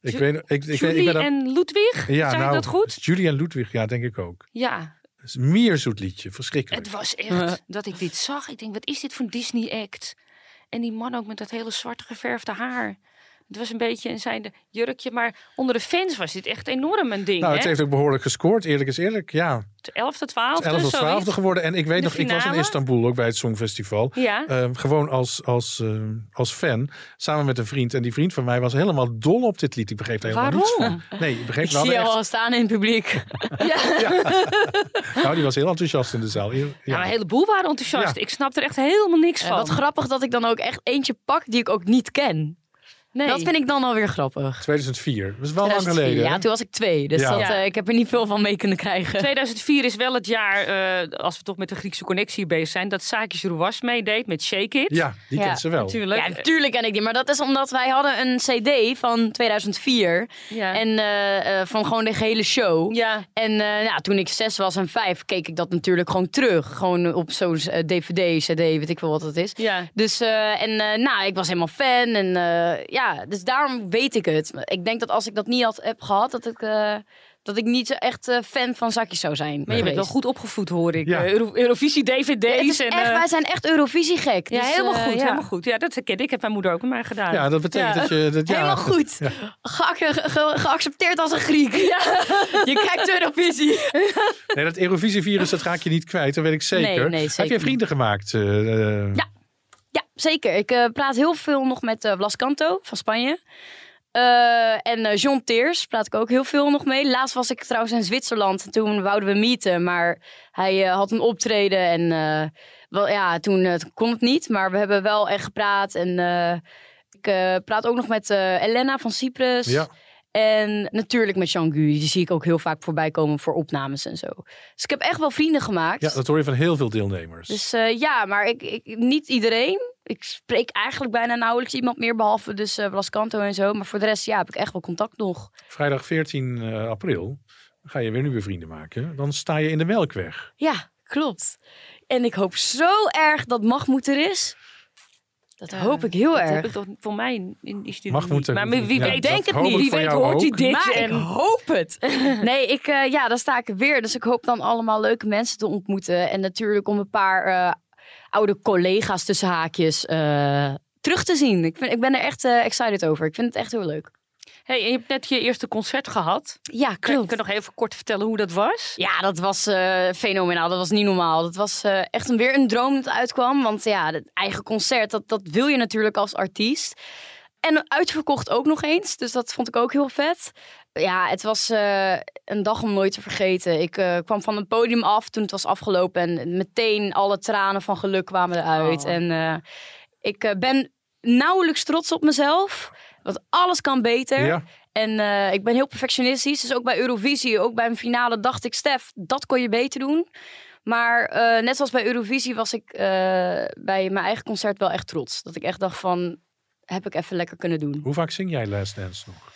Ik Ju- weet, ik, ik, ik, Julie ben daar- en Ludwig? ja, Zeg nou, ik dat goed? Julie en Ludwig, ja, denk ik ook. Ja, een mierzoet liedje, verschrikkelijk. het was echt dat ik dit zag. Ik denk, wat is dit voor een Disney-act? En die man ook met dat hele zwart geverfde haar. Het was een beetje in zijn jurkje, maar onder de fans was dit echt enorm een ding. Nou, het hè? heeft ook behoorlijk gescoord, eerlijk is eerlijk. Ja, 11e, 12e, 11 of 12 zoiets. geworden. En ik weet De nog, ik was in? Istanbul ook bij het Songfestival. Ja. Eh, gewoon als, als, eh, als fan, samen met een vriend. En die vriend van mij was helemaal dol op dit lied. Ik begreep er helemaal niets Waarom? van. Nee, ik begreep Ik zie jou echt. al staan in het publiek. Nou, die was heel enthousiast in de zaal. Ja. Ja, een heleboel waren enthousiast. Ja. Ik snap er echt helemaal niks Eh, van. wat grappig dat ik dan ook echt eentje pak die ik ook niet ken. Nee. Dat vind ik dan alweer grappig. 2004. Dat is wel lang 2004. geleden. Ja, hè? toen was ik twee. Dus Ja. dat, Ja. eh, ik heb er niet veel van mee kunnen krijgen. 2004 is wel het jaar, eh, als we toch met de Griekse connectie bezig zijn, dat Sakis Rouas meedeed met Shake It. Ja, die Ja, kent ze wel. Natuurlijk. Ja, natuurlijk ken ik die. Maar dat is omdat wij hadden een cd van 2004. Ja. En eh, eh, van gewoon de gehele show. ja. En eh, nou, toen ik zes was en vijf, keek ik dat natuurlijk gewoon terug. Gewoon op zo'n dvd, cd, weet ik veel wat het is. Ja. Dus, eh, en eh, nou, ik was helemaal fan. En eh, ja, dus daarom weet ik het. Ik denk dat als ik dat niet had heb gehad, dat ik, eh, dat ik niet zo echt eh, fan van zakjes zou zijn. Maar je bent wel goed opgevoed, hoor ik. Ja. Eh, Euro- en, echt, wij zijn echt Eurovisie gek. ja, Dus, helemaal goed, ja. helemaal goed. Ja, dat herken ik. Heb mijn moeder ook met mij gedaan. Ja, dat betekent Ja. dat je... Dat, ja, Helemaal goed. Ja. Ge- ge- ge- geaccepteerd als een Griek. Je kijkt Eurovisie. Nee, dat Eurovisie-virus, dat raak je niet kwijt. Dat weet ik zeker. Nee, nee, Heb je niet. vrienden gemaakt? Ja. Ja, zeker. Ik eh, praat heel veel nog met eh Blas Canto van Spanje. Eh, en John Teers praat ik ook heel veel nog mee. Laatst was ik trouwens in Zwitserland. Toen wouden we meeten, maar hij had een optreden. En wel, ja, toen kon het niet. Maar we hebben wel echt gepraat. En ik praat ook nog met Elena van Cyprus. Ja. En natuurlijk met Jean Gu. Die zie ik ook heel vaak voorbij komen voor opnames en zo. Dus ik heb echt wel vrienden gemaakt. ja, dat hoor je van heel veel deelnemers. Dus eh, ja, maar ik, ik, niet iedereen. Ik spreek eigenlijk bijna nauwelijks iemand meer, behalve dus eh Blas Canto en zo. Maar voor de rest, ja, heb ik echt wel contact nog. Vrijdag 14 eh, april ga je weer nieuwe vrienden maken. Dan sta je in de Melkweg. Ja, klopt. En ik hoop zo erg dat Mahmoud er is. Dat hoop ik heel dat erg. heb ik toch voor mij in, die studie Mag moeten-. Maar wie ja, weet, dat denk het niet. Wie weet hoort hij ook. dit. maar en... ik hoop het. nee, ik, eh, ja, dan sta ik er weer. Dus ik hoop dan allemaal leuke mensen te ontmoeten. En natuurlijk om een paar eh, oude collega's tussen haakjes eh, terug te zien. Ik, vind, ik ben er echt eh, excited over. Ik vind het echt heel leuk. Hey, en je hebt net je eerste concert gehad. Ja, kun je nog even kort vertellen hoe dat was? Ja, dat was eh, fenomenaal. Dat was niet normaal. Dat was eh, echt een, weer een droom dat uitkwam. Want ja, het eigen concert, dat, dat wil je natuurlijk als artiest. En uitverkocht ook nog eens. Dus dat vond ik ook heel vet. Ja, het was eh, een dag om nooit te vergeten. Ik kwam van het podium af toen het was afgelopen. En meteen alle tranen van geluk kwamen eruit. Oh. En ik ben nauwelijks trots op mezelf. Want alles kan beter. Ja. En eh, ik ben heel perfectionistisch. Dus ook bij Eurovisie, ook bij een finale dacht ik... Stef, dat kon je beter doen. Maar eh, net zoals bij Eurovisie was ik eh, bij mijn eigen concert wel echt trots. Dat ik echt dacht van, heb ik even lekker kunnen doen. Hoe vaak zing jij Last Dance nog?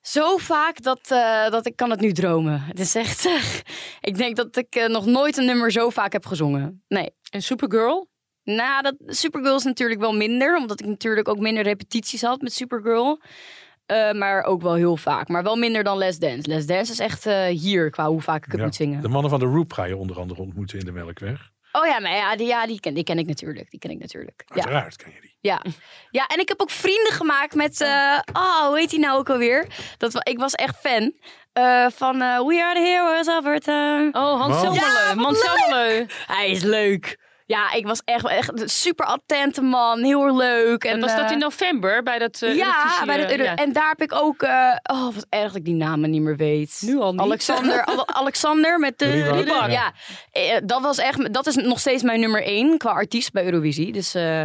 Zo vaak dat, eh, dat ik kan het nu dromen. Het is echt... ik denk dat ik nog nooit een nummer zo vaak heb gezongen. Nee. En Supergirl? Nou, dat, Supergirl is natuurlijk wel minder. Omdat ik natuurlijk ook minder repetities had met Supergirl. Eh, maar ook wel heel vaak. Maar wel minder dan Les Dance. Les Dance is echt eh, hier qua hoe vaak ik het Ja. moet zingen. De mannen van de Roop ga je onder andere ontmoeten in de Melkweg. Oh ja, maar ja, die, ja die, ken, die ken ik natuurlijk. Die ken ik natuurlijk. Ja. Uiteraard ken je die. Ja. ja, en ik heb ook vrienden gemaakt met. eh, oh, hoe heet die nou ook alweer? Dat, ik was echt fan eh, van eh, We Are the Heroes of Our Time. Oh, Hans leuk. Zelmerleu. Hij is leuk. Ja, ik was echt, echt een super attente man. Heel erg leuk. En, was dat eh, in november bij dat eh, ja, Eurovisie, bij dat eh, Euro- ja. en daar heb ik ook. eh, oh, wat erg dat ik die namen niet meer weet. Nu al niet. Alexander, Al- Alexander met de. Ja. Eh, dat was echt. Dat is nog steeds mijn nummer één qua artiest bij Eurovisie. Dus eh,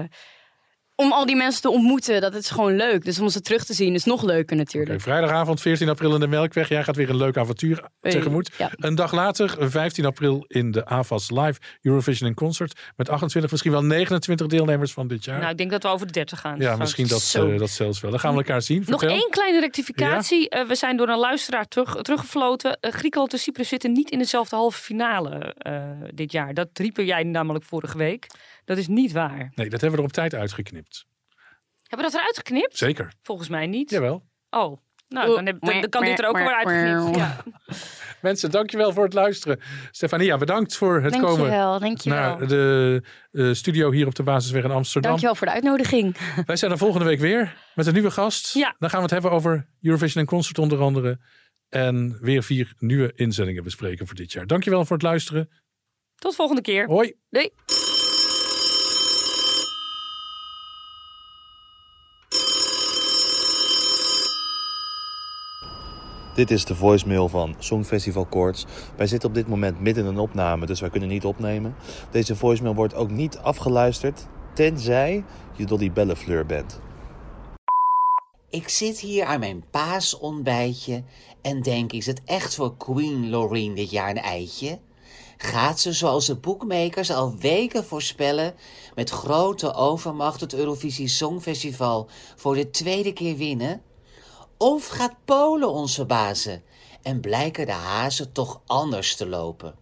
om al die mensen te ontmoeten, dat is gewoon leuk. Dus om ze terug te zien is nog leuker natuurlijk. Oké, vrijdagavond 14 april in de Melkweg. Jij gaat weer een leuk avontuur Hey, tegemoet. ja. Een dag later, 15 april in de AVAS Live Eurovision in Concert. Met 28, misschien wel 29 deelnemers van dit jaar. Nou, ik denk dat we over de 30 gaan. ja, misschien dat, eh, dat zelfs wel. Dan gaan we elkaar zien. Nog Vertel. één kleine rectificatie. Eh, we zijn door een luisteraar terug, teruggefloten. Eh, Griekenland en Cyprus zitten niet in dezelfde halve finale eh, dit jaar. Dat riepen jij namelijk vorige week. Dat is niet waar. Nee, dat hebben we er op tijd uitgeknipt. Hebben we dat eruit geknipt? Zeker. Volgens mij niet. Jawel. Oh, nou, dan, heb, dan, dan kan dit er ook weer uitgeknipt. Ja. Mensen, dankjewel voor het luisteren. Stefania, bedankt voor het komen Dankjewel, dankjewel. naar de eh, studio hier op de Basisweg in Amsterdam. Dankjewel voor de uitnodiging. Wij zijn er volgende week weer met een nieuwe gast. Ja. Dan gaan we het hebben over Eurovision en Concert onder andere. En weer vier nieuwe inzendingen bespreken voor dit jaar. Dankjewel voor het luisteren. Tot volgende keer. Hoi. Doei. Dit is de voicemail van Songfestival Koorts. Wij zitten op dit moment midden in een opname, dus wij kunnen niet opnemen. Deze voicemail wordt ook niet afgeluisterd, tenzij je Dolly Bellefleur bent. Ik zit hier aan mijn paasontbijtje en denk, is het echt voor Queen Loreen dit jaar een eitje? Gaat ze, zoals de boekmakers al weken voorspellen, met grote overmacht het Eurovisie Songfestival voor de tweede keer winnen? Of gaat Polen ons verbazen en blijken de hazen toch anders te lopen?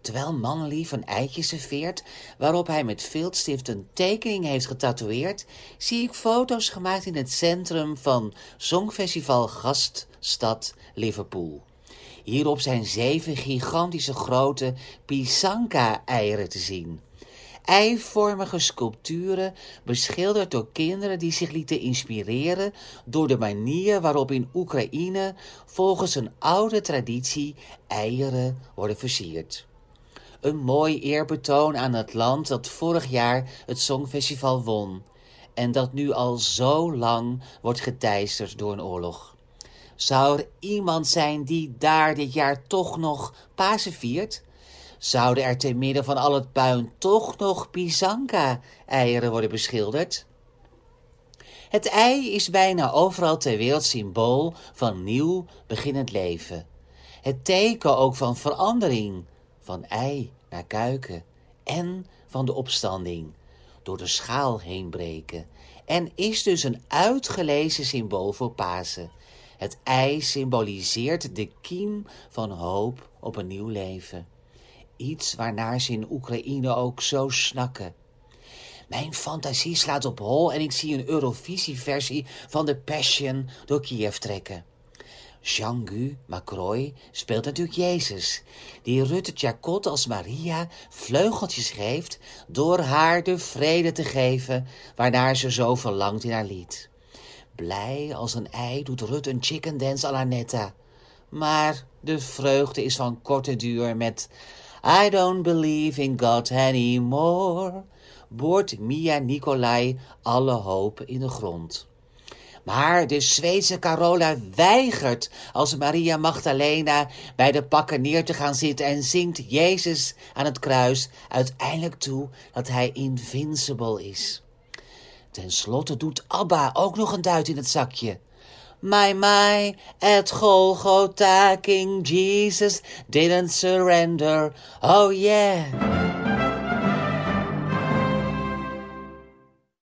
Terwijl Mannelief een eitje serveert waarop hij met viltstift een tekening heeft getatoeëerd, zie ik foto's gemaakt in het centrum van Songfestival gaststad Liverpool. Hierop zijn zeven gigantische grote pisanka-eieren te zien. Eivormige sculpturen beschilderd door kinderen die zich lieten inspireren door de manier waarop in Oekraïne volgens een oude traditie eieren worden versierd. Een mooi eerbetoon aan het land dat vorig jaar het Songfestival won en dat nu al zo lang wordt geteisterd door een oorlog. Zou er iemand zijn die daar dit jaar toch nog Pasen viert? Zouden er te midden van al het puin toch nog pisanka-eieren worden beschilderd? Het ei is bijna overal ter wereld symbool van nieuw beginnend leven. Het teken ook van verandering, van ei naar kuiken en van de opstanding, door de schaal heen breken. En is dus een uitgelezen symbool voor Pasen. Het ei symboliseert de kiem van hoop op een nieuw leven. Iets waarnaar ze in Oekraïne ook zo snakken. Mijn fantasie slaat op hol en ik zie een Eurovisie-versie van The Passion door Kiev trekken. Jean-Gu Macroy speelt natuurlijk Jezus, die Rutte Tjakot als Maria vleugeltjes geeft door haar de vrede te geven waarnaar ze zo verlangt in haar lied. Blij als een ei doet Rut een chicken dance à. Maar de vreugde is van korte duur met I don't believe in God anymore. Boort Mia Nicolai alle hoop in de grond. Maar de Zweedse Carola weigert als Maria Magdalena bij de pakken neer te gaan zitten en zingt Jezus aan het kruis uiteindelijk toe dat hij invincible is. Ten slotte doet Abba ook nog een duit in het zakje. My, my, at Golgotha, King Jesus didn't surrender. Oh yeah.